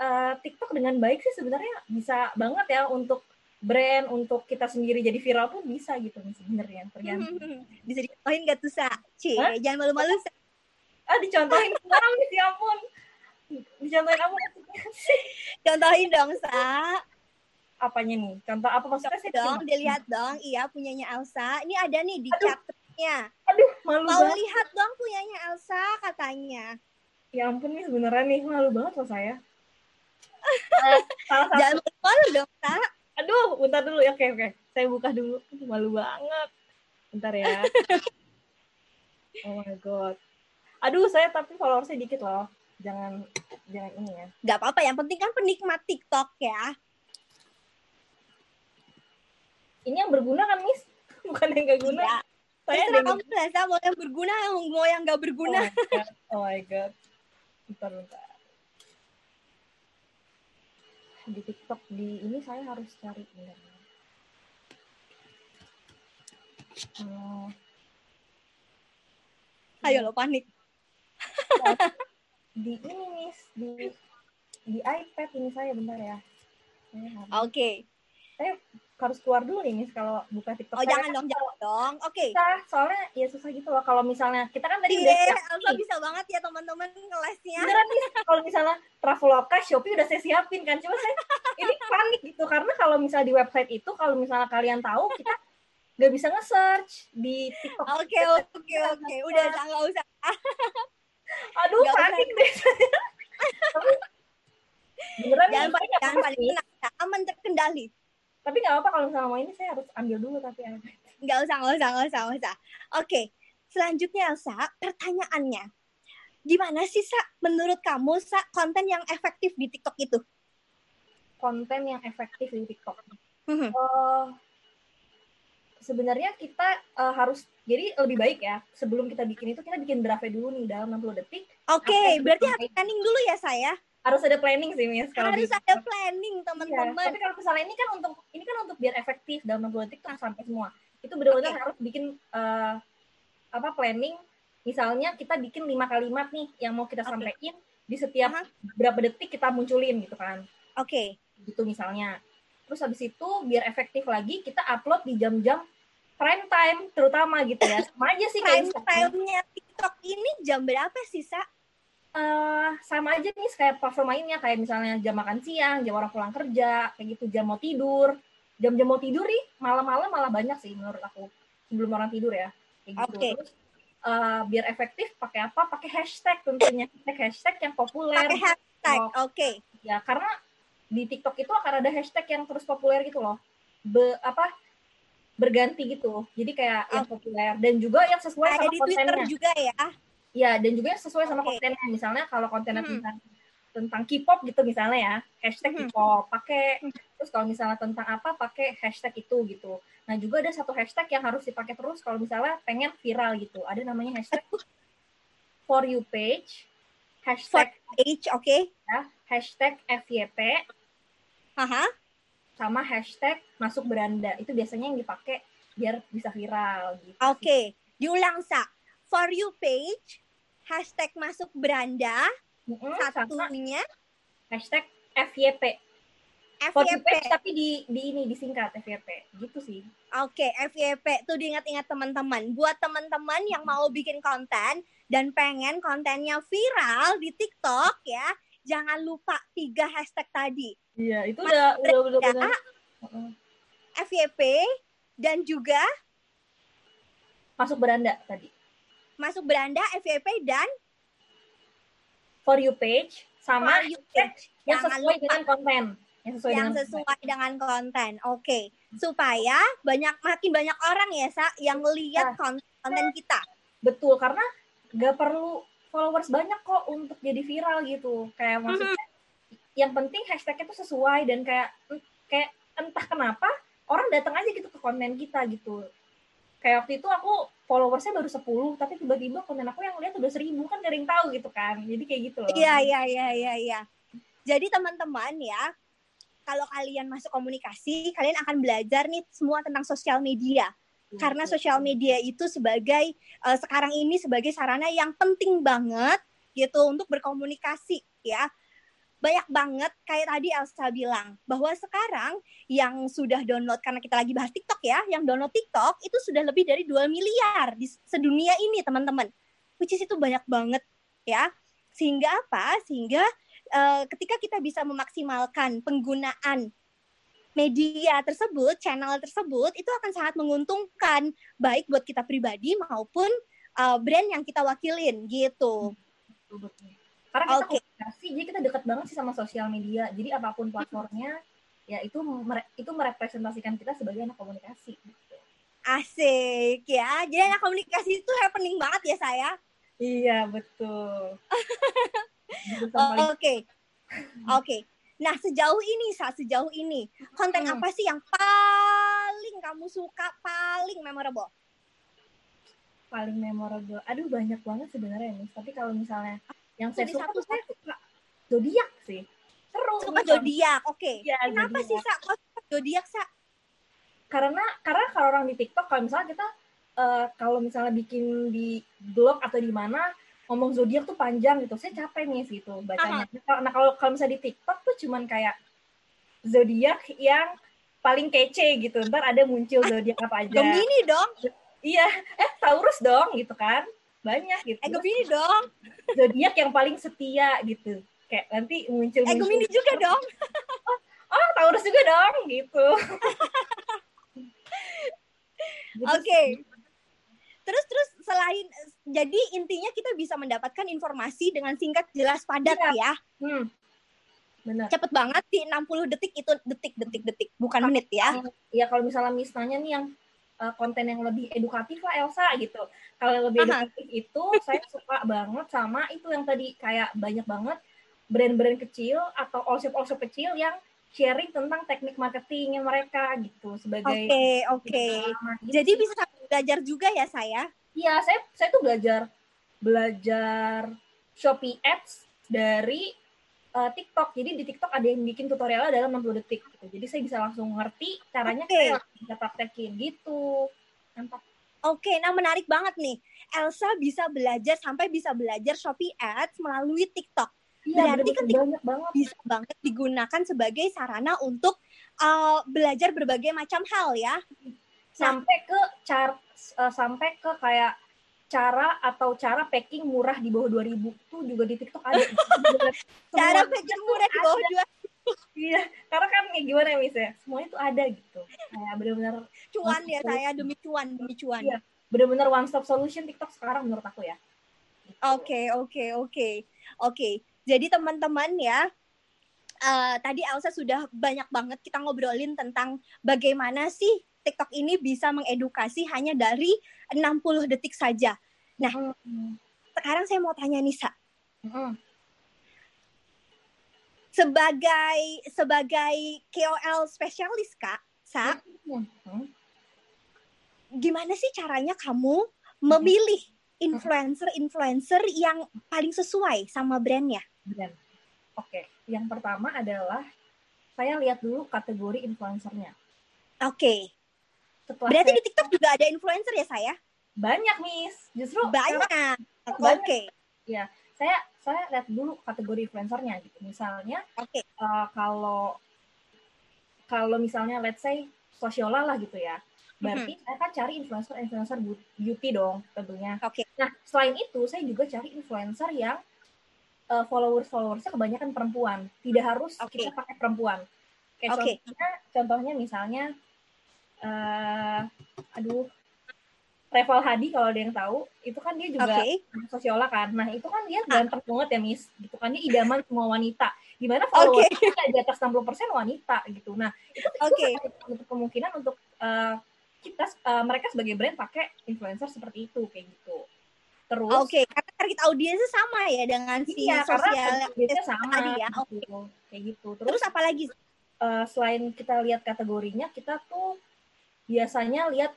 eh, TikTok dengan baik sih sebenarnya bisa banget ya untuk brand untuk kita sendiri jadi viral pun bisa gitu sebenarnya tergantung bisa dicontohin gak tuh Sa? Cie, Hah? jangan malu-malu ah dicontohin sekarang nih ya ampun dicontohin apa sih Contohin dong Sa. apanya nih contoh apa maksudnya sih Dong, dilihat dong. Iya, punyanya Elsa. Ini ada nih di Aduh. chapternya. aduh malu Mau banget lihat dong punyanya Elsa katanya. ya ampun nih sebenarnya nih malu banget loh saya Eh, salah satu Jangan malu dong, Sa. aduh bentar dulu ya oke oke saya buka dulu Aduh, malu banget bentar ya oh my god aduh saya tapi followersnya dikit loh jangan jangan ini ya Gak apa-apa, yang penting kan penikmat TikTok ya. ini yang berguna kan miss bukan yang gak guna Iya. saya Terserah kamu lah, Sa. Mau yang berguna, mau yang gak berguna. oh my god oh my god bentar bentar di TikTok di ini saya harus cari bentar Oh, Ayo lo panik. di ini miss di di iPad ini saya bentar ya saya harus, Oke. harus keluar dulu nih miss kalau buka TikTok Oh, saya jangan dong, jangan dong. Oke. susah soalnya ya susah gitu loh kalau misalnya kita kan tadi udah Elsa nih. bisa banget ya teman-teman ngelesnya. beneran nih kalau misalnya Traveloka Shopee udah saya siapin kan cuma saya ini panik gitu karena kalau misalnya di website itu kalau misalnya kalian tahu kita nggak bisa nge-search di TikTok Oke, oke, oke. Udah, nggak usah. aduh usah. panik deh beneran Jangan saya panik, jangan panik. Tenang. Aman terkendali. tapi nggak apa kalau misalnya mau ini saya harus ambil dulu tapi ya. Nggak usah, nggak usah, nggak usah, nggak usah. Oke, selanjutnya Elsa, pertanyaannya. Gimana sih, Sa, menurut kamu, Sa, konten yang efektif di TikTok itu? konten yang efektif di TikTok Mhm. Eh, sebenarnya kita eh, harus jadi lebih baik ya sebelum kita bikin itu kita bikin draftnya dulu nih dalam 60 detik Oke, yang berarti harus planning dulu ya, saya. harus ada planning sih Miss kalau Harus di- ada planning, Iya, teman-teman. tapi kalau misalnya ini kan untuk ini kan untuk biar efektif dalam 60 detik tuh sampai semua itu benar-benar Oke. harus bikin eh, apa planning misalnya kita bikin lima kalimat nih yang mau kita Oke. sampaikan di setiap Aha. berapa detik kita munculin gitu kan Oke, gitu misalnya. Terus habis itu biar efektif lagi kita upload di jam-jam prime time terutama gitu ya. Sama aja sih prime time-nya TikTok ini jam berapa sih, Sa? eh, sama aja nih kayak platform lainnya kayak misalnya jam makan siang, jam orang pulang kerja, kayak gitu jam mau tidur. Jam-jam mau tidur nih malam-malam malah banyak sih menurut aku sebelum orang tidur ya. Kayak gitu. Oke. Terus eh, biar efektif pakai apa? Pakai hashtag tentunya. Hashtag hashtag yang populer. Pakai hashtag. Oke. ya karena di TikTok itu akan ada hashtag yang terus populer gitu loh. Be, apa berganti gitu. Jadi kayak yang populer dan juga yang sesuai Ada sama di Twitter kontennya. juga ya. Ya, dan juga yang sesuai sama Oke. kontennya. Misalnya kalau kontennya Hmm. tentang tentang K-pop gitu misalnya ya, hashtag Hmm. K-pop pakai. Terus kalau misalnya tentang apa pakai hashtag itu gitu. Nah, juga ada satu hashtag yang harus dipakai terus kalau misalnya pengen viral gitu. Ada namanya hashtag for you page, hashtag H, oke. ya, hashtag FYP, Haha. Sama hashtag masuk beranda. Itu biasanya yang dipakai biar bisa viral gitu. Oke. Diulang, Sa. For you page, hashtag masuk beranda, Mm-mm, sama satunya hashtag FYP. FYP. page tapi di di ini disingkat FYP. Gitu sih. Oke, FYP tuh diingat-ingat teman-teman. Buat teman-teman yang mau bikin konten dan pengen kontennya viral di TikTok ya, jangan lupa tiga hashtag tadi. Iya, itu Mas udah udah udah Brenda, benar. FYP dan juga Masuk beranda tadi. masuk beranda FYP dan For you page sama For You page. yang Jangan sesuai lupa. dengan konten. Yang sesuai yang dengan sesuai dengan konten. Oke, supaya banyak makin banyak orang ya sa yang lihat Nah. konten kita. Betul, karena nggak perlu followers banyak kok untuk jadi viral gitu. Kayak maksudnya yang penting hashtagnya itu sesuai dan kayak kayak entah kenapa orang datang aja gitu ke konten kita gitu. Kayak waktu itu aku followersnya baru 10, tapi tiba-tiba konten aku yang lihat udah 1000 kan gak ada yang tahu gitu kan. Jadi kayak gitu loh. Iya iya iya iya iya. Jadi teman-teman ya, kalau kalian masuk komunikasi, kalian akan belajar nih semua tentang sosial media. Karena sosial media itu sebagai eh, sekarang ini sebagai sarana yang penting banget gitu untuk berkomunikasi ya. Banyak banget kayak tadi Elsa bilang bahwa sekarang yang sudah download karena kita lagi bahas TikTok ya, yang download TikTok itu sudah lebih dari 2 miliar di sedunia ini teman-teman. Which is itu banyak banget ya. Sehingga apa? Sehingga eh, ketika kita bisa memaksimalkan penggunaan media tersebut, channel tersebut, itu akan sangat menguntungkan baik buat kita pribadi maupun uh, brand yang kita wakilin gitu. Betul, betul. Karena kita Oke. Komunikasi, jadi kita dekat banget sih sama sosial media. Jadi apa pun platformnya, ya itu mere- itu merepresentasikan kita sebagai anak komunikasi. Gitu. Asik ya. Jadi anak komunikasi itu happening banget ya saya. Iya betul. Oke. Oke. Nah, sejauh ini Sa, sejauh ini konten Hmm. apa sih yang paling kamu suka, paling memorable? paling memorable. Aduh banyak banget sebenarnya nih. Tapi kalau misalnya yang saya Jadi suka tuh saya satu-satu. suka zodiak sih. Seru. Suka gitu. zodiak. Oke. Iya, Kenapa zodiak. sih Sa? Kok suka zodiak Sa? Karena karena kalau orang di TikTok kalau misalnya kita eh, kalau misalnya bikin di blog atau di mana ngomong zodiak tuh panjang gitu. Saya capek nih gitu bacanya. Nah kalau kalau misalnya di TikTok tuh cuman kayak zodiak yang paling kece gitu. Ntar ada muncul zodiak apa aja. Gemini dong. Iya, eh Taurus dong gitu kan. Banyak gitu. Eh Gemini dong. Zodiak yang paling setia gitu. Kayak nanti muncul Eh Gemini juga dong. Oh, Taurus juga dong gitu. Gitu Oke. sih. Terus terus selain jadi intinya kita bisa mendapatkan informasi dengan singkat, jelas, padat Iya. ya. Hmm. Benar. Cepet banget sih 60 detik itu detik detik detik, bukan menit ya. Ya kalau misalnya Miss nanya nih yang uh, konten yang lebih edukatif lah Elsa gitu. Kalau lebih Aha. edukatif itu saya suka banget sama itu yang tadi kayak banyak banget brand-brand kecil atau all-shop-all-shop kecil yang sharing tentang teknik marketingnya mereka gitu sebagai Oke, oke. pengalaman gitu Jadi bisa belajar juga ya saya. Iya, saya saya tuh belajar belajar Shopee Ads dari uh, TikTok. Jadi di TikTok ada yang bikin tutorialnya dalam 60 detik gitu. Jadi saya bisa langsung ngerti caranya saya langsung bisa praktekin gitu. Mantap. Oke, nah menarik banget nih. Elsa bisa belajar sampai bisa belajar Shopee Ads melalui TikTok. Iya, Berarti ketika- banyak banget. Bisa banget digunakan sebagai sarana untuk uh, belajar berbagai macam hal ya. Sampai ke chart uh, sampai ke kayak cara atau cara packing murah di bawah 2000 tuh juga di TikTok ada. Cara packing murah di bawah ada. dua Iya, karena kan ya gimana ya Miss ya, semuanya tuh ada gitu. Kayak bener-bener cuan ya saya demi cuan demi cuan. Iya. bener-bener one stop solution TikTok sekarang menurut aku ya. Gitu. Oke, oke, oke. Oke. Jadi teman-teman ya, eh, tadi Elsa sudah banyak banget kita ngobrolin tentang bagaimana sih TikTok ini bisa mengedukasi hanya dari 60 detik saja. Mm. Sekarang saya mau tanya nih, Sa. Mm-mm. Sebagai sebagai KOL spesialis, Kak, Sa, Mm. gimana sih caranya kamu memilih influencer-influencer yang paling sesuai sama brandnya? Dan oke, yang pertama adalah saya lihat dulu kategori influencernya. Oke. Setelah Berarti saya- di TikTok juga ada influencer ya saya? Banyak Miss, justru Banyak. Oke. saya saya lihat dulu kategori influencernya gitu. Misalnya Oke. eh, kalau kalau misalnya let's say sosiola lah gitu ya. Berarti saya kan cari influencer-influencer beauty dong tentunya. Oke. Nah, selain itu saya juga cari influencer yang eh, followers-followersnya kebanyakan perempuan. Tidak harus Oke. kita pakai perempuan. Kayak Oke. contohnya, contohnya misalnya eh aduh Reval Hadi kalau ada yang tahu, itu kan dia juga Oke. sosiola kan. Nah, itu kan dia Hah. ganteng banget ya, Miss. Gitu kan dia idaman semua wanita. Gimana Oke. followersnya di atas 60% wanita gitu. Nah, itu, Oke. sangat untuk kemungkinan untuk eh, kita eh, mereka sebagai brand pakai influencer seperti itu kayak gitu. Terus Oke, karena target audiensnya sama ya dengan si iya, sosial targetnya sama tadi ya. gitu. Kayak gitu. Terus, Terus apa lagi? eh, selain kita lihat kategorinya, kita tuh biasanya lihat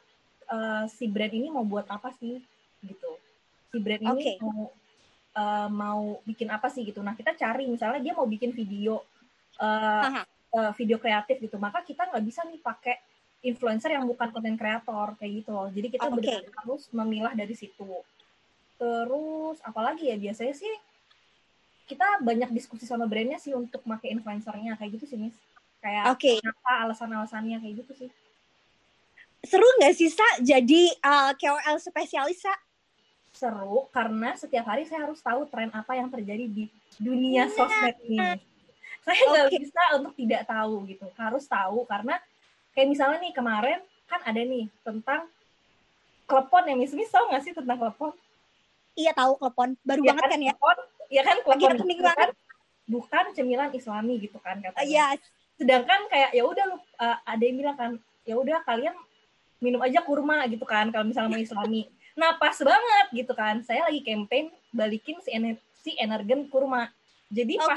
eh, si brand ini mau buat apa sih gitu. Si brand ini Oke. mau eh, mau bikin apa sih gitu. Nah kita cari misalnya dia mau bikin video Haha. eh, video kreatif gitu, maka kita nggak bisa nih pakai influencer yang bukan konten kreator kayak gitu loh. Jadi kita Oke. benar harus memilah dari situ. Terus apalagi ya biasanya sih kita banyak diskusi sama brandnya sih untuk pakai influencernya kayak gitu sih Miss. Kayak Oke. apa alasan-alasannya kayak gitu sih. Seru nggak sih, Sa, jadi uh, KOL spesialis, Sa? Seru karena setiap hari saya harus tahu tren apa yang terjadi di dunia sosmed ini. Saya nggak Oke. bisa untuk tidak tahu gitu. Harus tahu karena kayak misalnya nih kemarin kan ada nih tentang klepon ya Miss Miss tahu nggak sih tentang klepon? Iya tahu klepon, baru Iya banget kan ya? Klepon, ya kan Lagi klepon happening itu banget. kan bukan cemilan Islami gitu kan Uh, katanya. Iya, sedangkan kayak ya udah lu uh, ada yang bilang kan ya udah kalian minum aja kurma gitu kan kalau misalnya mau islami. Nah pas banget gitu kan. Saya lagi campaign balikin si, ener si energen kurma. Jadi pas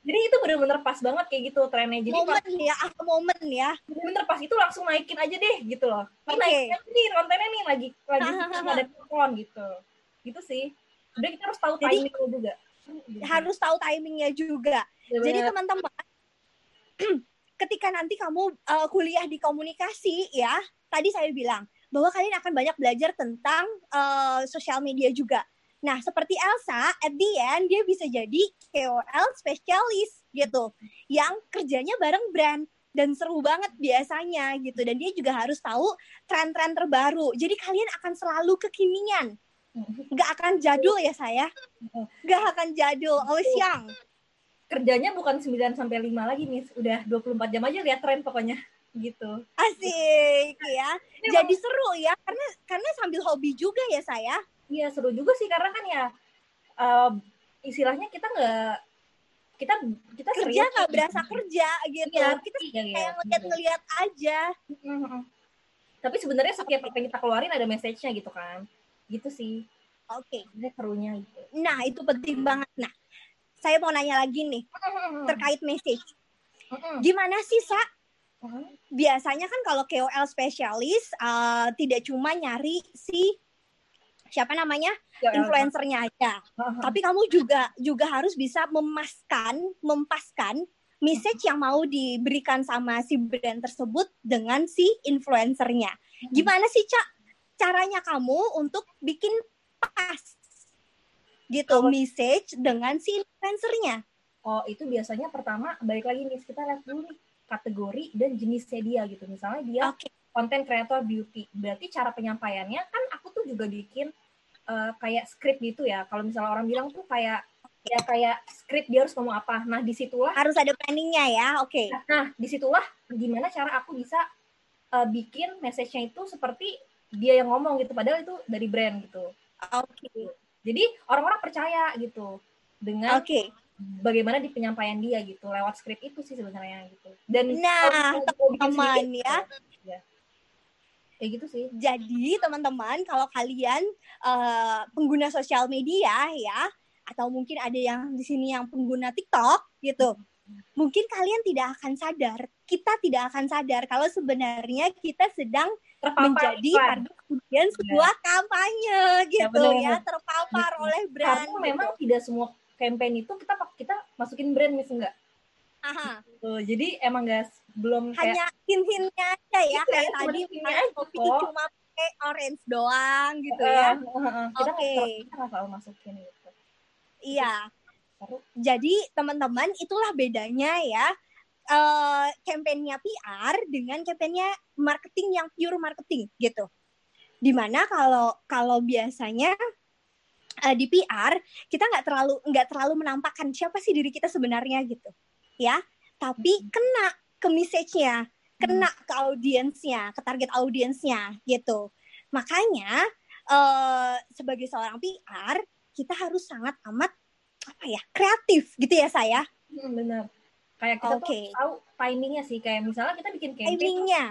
jadi itu bener-bener pas banget kayak gitu trennya. Jadi pas Momen ya, ah, momen ya. bener pas itu langsung naikin aja deh gitu loh. Ini Oke. naikin nih kontennya nih lagi lagi ada kupon gitu. Gitu sih. Udah kita harus tahu Jadi- timingnya juga. Harus tahu timingnya juga. Jadi Bener. teman-teman, ketika nanti kamu uh, kuliah di komunikasi ya, tadi saya bilang bahwa kalian akan banyak belajar tentang uh, sosial media juga. Nah, seperti Elsa, at the end dia bisa jadi KOL spesialis gitu, yang kerjanya bareng brand dan seru banget biasanya gitu. Dan dia juga harus tahu tren-tren terbaru. Jadi kalian akan selalu kekinian, nggak akan jadul ya saya, nggak akan jadul, always young. Kerjanya bukan 9 sampai 5 lagi nih, udah 24 jam aja lihat tren pokoknya gitu. Asik ya. Ini Jadi seru ya karena karena sambil hobi juga ya saya. Iya seru juga sih karena kan ya eh, istilahnya kita nggak kita kita Kerja nggak nih. berasa kerja gitu. Iya, Kita iya, iya. kayak ngeliat-ngeliat aja. Mhm. Tapi sebenarnya setiap apa yang kita keluarin ada message-nya gitu kan. Gitu sih. Oke. Sebenarnya serunya gitu. Nah, itu penting banget. Nah, saya mau nanya lagi nih terkait message. Gimana sih, Sa? Biasanya kan kalau KOL spesialis uh, tidak cuma nyari si siapa namanya Ya, ya. influencernya aja, tapi kamu juga juga harus bisa memaskan, mempaskan message yang mau diberikan sama si brand tersebut dengan si influencernya. Gimana sih, Cak? Caranya kamu untuk bikin pas gitu Kalau- message dengan si influencernya. Oh, itu biasanya pertama balik lagi nih kita lihat dulu nih kategori dan jenisnya dia gitu. Misalnya dia Oke. konten kreator beauty. Berarti cara penyampaiannya kan aku tuh juga bikin eh, kayak script gitu ya. Kalau misalnya orang bilang tuh kayak ya kayak script dia harus ngomong apa. Nah di situlah Harus ada planningnya ya. Oke. Nah, di situlah gimana cara aku bisa uh, bikin message-nya itu seperti dia yang ngomong gitu, padahal itu dari brand gitu. Oke. Jadi orang-orang percaya gitu dengan Oke. bagaimana di penyampaian dia gitu lewat skrip itu sih sebenarnya gitu. Dan Nah, teman ya. ya. Kayak gitu sih. Jadi teman-teman kalau kalian eh, pengguna sosial media ya atau mungkin ada yang di sini yang pengguna TikTok gitu. Mungkin kalian tidak akan sadar, kita tidak akan sadar kalau sebenarnya kita sedang Terpapar menjadi kemudian sebuah kampanye gitu ya, benar. terpapar Gitu. oleh brand. Karena memang tidak semua campaign itu kita kita masukin brand mis enggak. Aha, Tuh, jadi emang guys belum kayak hanya hint-hintnya aja ya Iya, kayak cuma tadi misalnya kopi cuma pakai orange doang gitu Eh, ya. eh, kita nggak Oke. nggak selalu masukin gitu. Iya. Jadi teman-teman itulah bedanya ya eh kampanyenya PR dengan kampanyenya marketing yang pure marketing gitu. Di mana kalau kalau biasanya eh, di PR kita nggak terlalu nggak terlalu menampakkan siapa sih diri kita sebenarnya gitu, ya. Tapi kena ke message-nya, kena ke audiensnya, ke target audiensnya gitu. Makanya eh sebagai seorang PR kita harus sangat amat apa ya kreatif gitu ya saya. Hmm, benar. Kayak kita Oke. tuh tahu timingnya sih. Kayak misalnya kita bikin campaign Timingnya.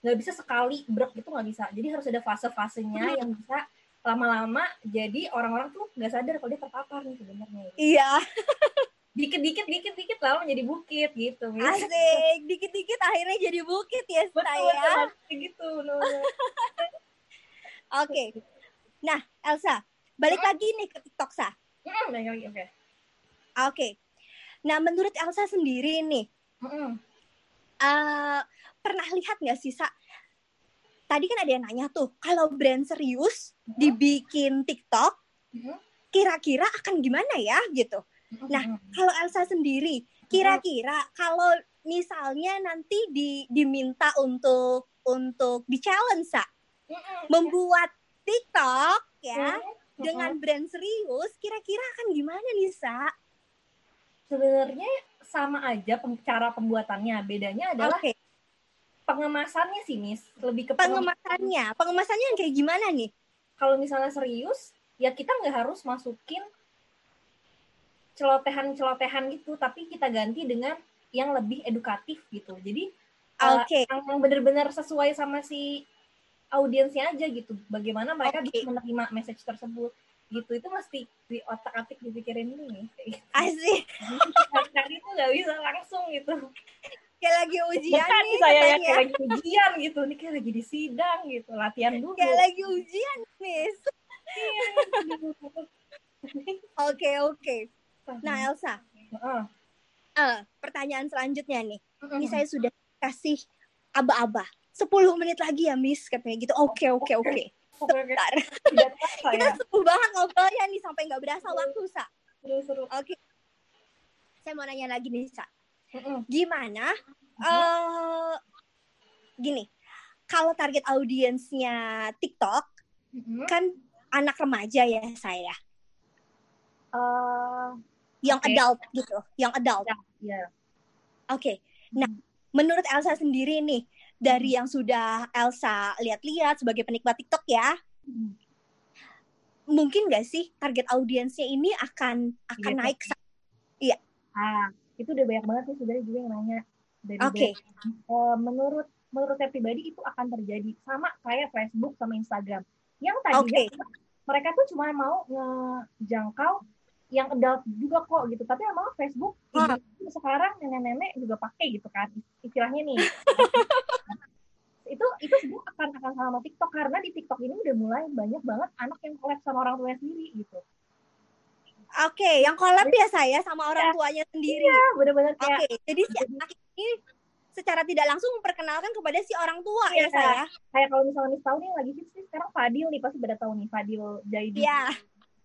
nggak bisa sekali brok gitu nggak bisa. Jadi harus ada fase-fasenya yang bisa lama-lama jadi orang-orang tuh nggak sadar kalau dia terpapar nih sebenarnya. Iya, Dikit-dikit, dikit-dikit lalu menjadi bukit gitu. asik. Dikit-dikit akhirnya jadi bukit ya Betul, saya. betul, gitu. bener-bener. Oke. Nah, Elsa, balik lagi nih ke TikTok sa. Hmm, balik lagi, oke. Oke. Nah, menurut Elsa sendiri nih, Hmm, eh pernah lihat nggak sih sa? Tadi kan ada yang nanya tuh, kalau brand serius dibikin TikTok, hmm, kira-kira akan gimana ya gitu. hmm, Nah, hmm. Kalau Elsa sendiri, kira-kira kalau misalnya nanti di, diminta untuk untuk di challenge sa, Hmm, membuat TikTok ya hmm, dengan brand serius, kira-kira akan gimana nih sa? Sebenarnya sama aja cara pembuatannya. Bedanya adalah Oke, pengemasannya sih, Miss. Lebih ke pengemasannya, pengemasannya yang kayak gimana nih? kalau misalnya serius ya kita nggak harus masukin celotehan-celotehan gitu tapi kita ganti dengan yang lebih edukatif gitu jadi eh, Oke, yang yang benar-benar sesuai sama si audiensnya aja gitu bagaimana mereka Oke. bisa menerima message tersebut gitu itu mesti di otak atik dipikirin dulu nih gitu. asik. Tadi tuh nggak bisa langsung gitu Kayak lagi ujian Bukan nih saya ya katanya. kayak lagi ujian gitu nih kayak lagi di sidang gitu latihan dulu Kayak lagi ujian, Miss. Oke, oke. Nah, Elsa, Heeh. eh, pertanyaan selanjutnya nih. Heeh. Ini saya sudah kasih aba-aba. 10 menit lagi ya, Miss, katanya gitu. Oke, oke, oke. Oke, oke. Bentar. tidak terasa Kita ya seru banget ngobrolnya nih sampai nggak berasa waktu, Sa. seru-seru Oke. Saya mau nanya lagi nih, Sa. Mm-mm. Gimana? eh gini, kalau target audiensnya TikTok Mm-mm. kan anak remaja ya saya, Eh, yang Oke. adult gitu, yang adult. ya Oke. Nah, menurut Elsa sendiri nih, dari yang sudah Elsa lihat-lihat sebagai penikmat TikTok ya, Mm. mungkin nggak sih target audiensnya ini akan akan Iya, naik? ah itu udah banyak banget nih sebenarnya juga yang nanya Oke. banyak- Eh, menurut menurut saya pribadi itu akan terjadi sama kayak Facebook sama Instagram yang tadinya Oke. mereka tuh cuma mau ngejangkau yang adult juga kok gitu tapi emang Facebook ibu- sekarang nenek-nenek juga pakai gitu kan istilahnya nih itu itu semua akan akan sama TikTok karena di TikTok ini udah mulai banyak banget anak yang collab sama orang tuanya sendiri gitu Oke, yang collab ya saya sama orang tuanya sendiri. Iya, bener-bener Oke, kayak jadi si anak ini secara tidak langsung memperkenalkan kepada si orang tua Iya, ya saya. kayak kalau misalnya nih tahu nih yang lagi hits nih sekarang Fadil nih pasti pada tahu nih Fadil Jaidi Iya.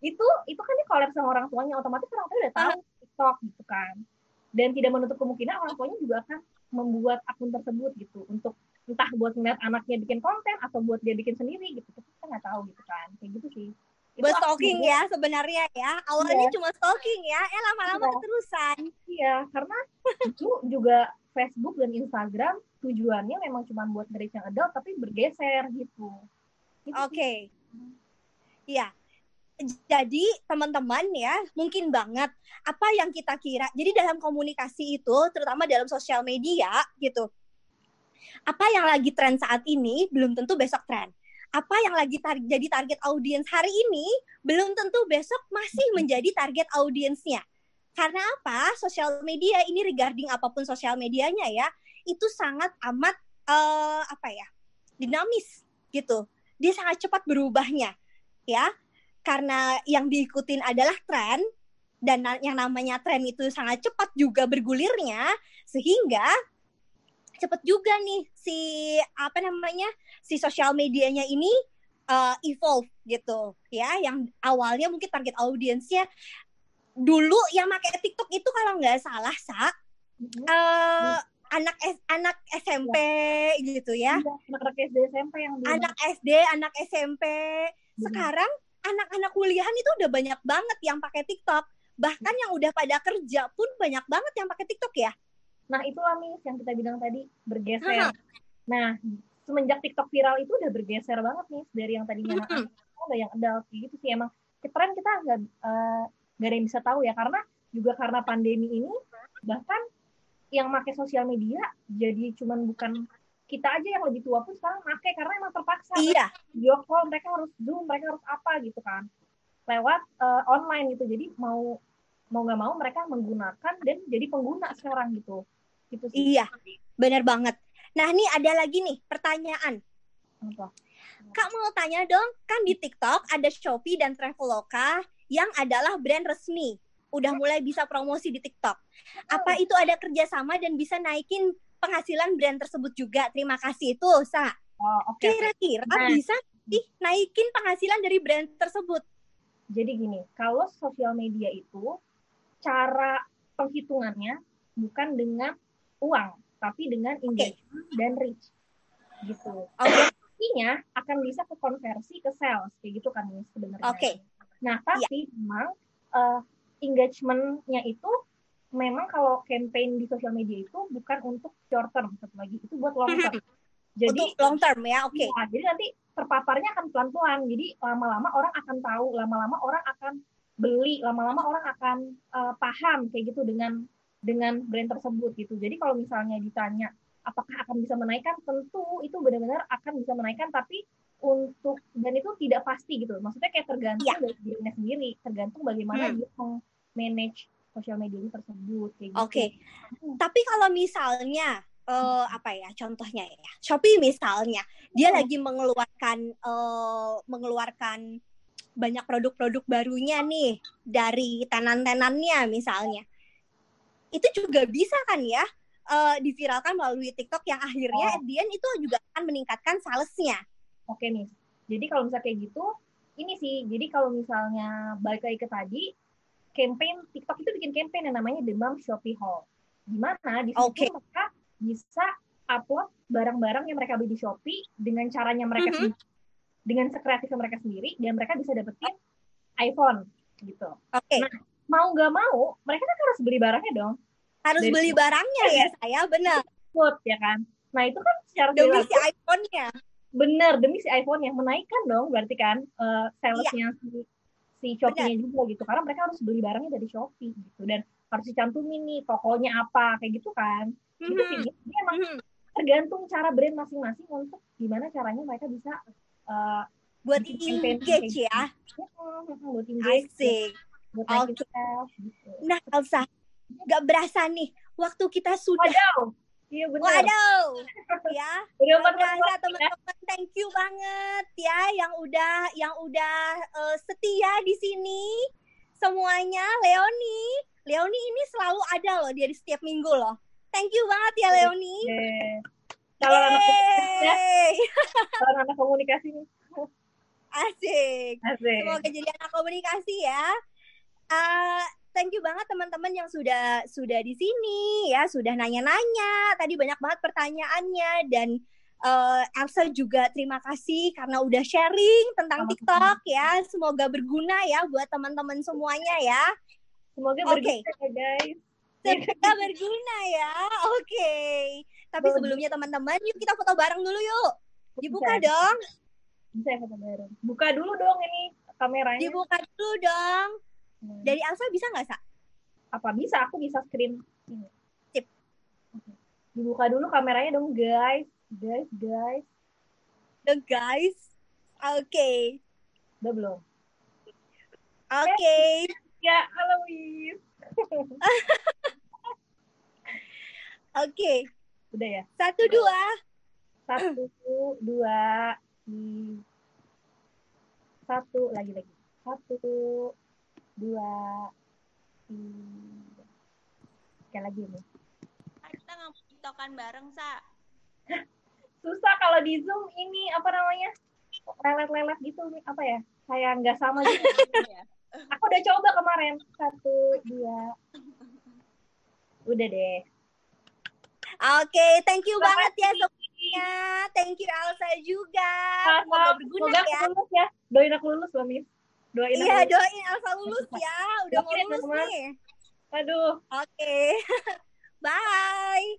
Itu itu kan dia collab sama orang tuanya otomatis orang tua udah tahu TikTok gitu kan dan tidak menutup kemungkinan orang tuanya juga akan membuat akun tersebut gitu untuk entah buat ngeliat anaknya bikin konten atau buat dia bikin sendiri gitu kita nggak tahu gitu kan kayak gitu sih Buat Itu stalking akhirnya- ya sebenarnya ya. Awalnya Iya. cuma stalking ya, eh lama-lama Iya. keterusan. Iya, karena itu juga Facebook dan Instagram tujuannya memang cuma buat nge yang adult tapi bergeser gitu. Gitu Oke. sih. Iya. Jadi teman-teman ya, mungkin banget apa yang kita kira. Jadi dalam komunikasi itu, terutama dalam sosial media gitu. Apa yang lagi tren saat ini belum tentu besok tren. Apa yang lagi tar- jadi target audiens hari ini belum tentu besok masih menjadi target audiensnya. Karena apa? Sosial media ini regarding apa pun sosial medianya ya, itu sangat amat eh, apa ya? dinamis gitu. Dia sangat cepat berubahnya ya karena yang diikutin adalah tren dan na- yang namanya tren itu sangat cepat juga bergulirnya sehingga cepat juga nih si apa namanya si sosial medianya ini uh, evolve gitu ya. Yang awalnya mungkin target audiensnya dulu yang pakai TikTok itu kalau nggak salah sa Mhm. uh, anak S- anak SMP gitu ya. Iya, anak-anak SD SMP yang di anak SD, anak SMP. Sekarang anak-anak kuliahan itu udah banyak banget yang pakai TikTok. Bahkan yang udah pada kerja pun banyak banget yang pakai TikTok ya. Nah, itulah nih yang kita bilang tadi bergeser. Hah. Nah, semenjak TikTok viral itu udah bergeser banget nih dari yang tadinya anak-anak ada yang adult kayak gitu sih emang tren kita nggak eh, nggak ada yang bisa tahu ya karena juga karena pandemi ini bahkan yang pakai sosial media jadi cuman bukan kita aja yang lebih tua pun sekarang pakai karena emang terpaksa Iya, video call mereka harus zoom mereka harus apa gitu kan lewat eh, online gitu jadi mau mau nggak mau mereka menggunakan dan jadi pengguna sekarang gitu gitu sih iya. Bener banget. Nah, nih ada lagi nih pertanyaan. Apa? Kak mau tanya dong, kan di TikTok ada Shopee dan Traveloka yang adalah brand resmi. Udah mulai bisa promosi di TikTok. Apa itu ada kerjasama dan bisa naikin penghasilan brand tersebut juga? Terima kasih. Tuh, Sa. oh oke oke. Kira-kira Nah. bisa sih naikin penghasilan dari brand tersebut? jadi gini kalau sosial media itu cara penghitungannya bukan dengan uang tapi dengan engagement dan reach gitu Oke. artinya akan bisa ke konversi ke sales kayak gitu kan sebenarnya Oke. Nah, tapi memang eh, engagementnya itu memang kalau campaign di sosial media itu bukan untuk short term satu lagi itu buat long term. Jadi Untuk long term ya, oke. ya, jadi nanti terpaparnya akan pelan-pelan. Jadi lama-lama orang akan tahu, lama-lama orang akan beli, lama-lama orang akan eh, paham kayak gitu dengan dengan brand tersebut gitu. Jadi kalau misalnya ditanya apakah akan bisa menaikkan, tentu itu benar-benar akan bisa menaikkan, tapi untuk dan itu tidak pasti gitu. Maksudnya kayak tergantung Iya. dari dirinya sendiri, tergantung bagaimana Hmm. dia manage sosial media ini tersebut kayak gitu. Oke. Tapi kalau misalnya eh, apa ya contohnya ya Shopee misalnya dia Hmm. lagi mengeluarkan eh, mengeluarkan banyak produk-produk barunya nih dari tenan-tenannya misalnya itu juga bisa kan ya eh, diviralkan melalui TikTok yang akhirnya Oh. end itu juga akan meningkatkan salesnya Oke nih. Jadi kalau misalnya kayak gitu, ini sih. Jadi kalau misalnya balik lagi ke tadi, campaign TikTok itu bikin campaign yang namanya Demam Shopee Haul. Di mana di situ Oke. mereka bisa upload barang-barang yang mereka beli di Shopee dengan caranya mereka Mhm. sendiri, dengan sekreatifnya mereka sendiri, dan mereka bisa dapetin iPhone gitu. oke Nah, Mau nggak mau, mereka kan harus beli barangnya dong. harus dari- beli barangnya ya saya benar Food, ya kan? Nah itu kan secara demi si iPhone-nya bener demi si iPhone yang menaikkan dong berarti kan eh, salesnya si si Shopee-nya juga gitu karena mereka harus beli barangnya dari Shopee gitu dan harus dicantumin nih tokonya apa kayak gitu kan itu sih Mhm. dia emang Mhm. tergantung cara brand masing-masing untuk gimana caranya mereka bisa eh, buat engage ya gitu. Mm, mm, mm, buat engage asik buat gitu Nah, Elsa, gak berasa nih waktu kita sudah. waduh iya bener Waduh, ya. udah berasa teman-teman, thank you banget ya yang udah yang udah eh, setia di sini semuanya. Leoni, Leoni ini selalu ada loh dia di setiap minggu loh. Thank you banget ya Leoni. kalau anak komunikasi ya, kalau anak komunikasi nih Asik. asik Semoga jadi anak komunikasi ya. Eh, thank you banget teman-teman yang sudah sudah di sini ya, sudah nanya-nanya. Tadi banyak banget pertanyaannya dan Eh, Elsa juga terima kasih karena udah sharing tentang Sama-sama. TikTok ya. Semoga berguna ya buat teman-teman semuanya ya. Semoga berguna ya guys. Semoga berguna ya. Oke. Tapi Boleh. sebelumnya teman-teman, yuk kita foto bareng dulu yuk. Dibuka Bisa. dong. Bisa ya foto bareng. Buka dulu dong ini kameranya. Dibuka dulu dong. Hmm. Dari Elsa bisa nggak, Sa? apa bisa aku bisa screen ini. Sip. Dibuka dulu kameranya dong guys. Guys, guys. The guys. Oke. Udah belum? Oke. Ya, halo Wis. Oke. Udah ya. Satu, dua. Satu, dua, di satu lagi lagi. Satu, dua, tiga. Sekali lagi ini. Kita nggak mau tiktokan bareng, Sa. Susah kalau di Zoom ini apa namanya? Lelet-lelet gitu apa ya? Kayak nggak sama gitu. Ya. Aku udah coba kemarin. Satu, dua. Udah deh. Oke, thank you Terima banget ya semuanya. Thank you Elsa juga. Semoga berguna Semoga ya. lulus ya. Doain aku lulus loh, Miss doain iya aku. doain Elsa lulus ya udah lulus nih aduh. oke okay. bye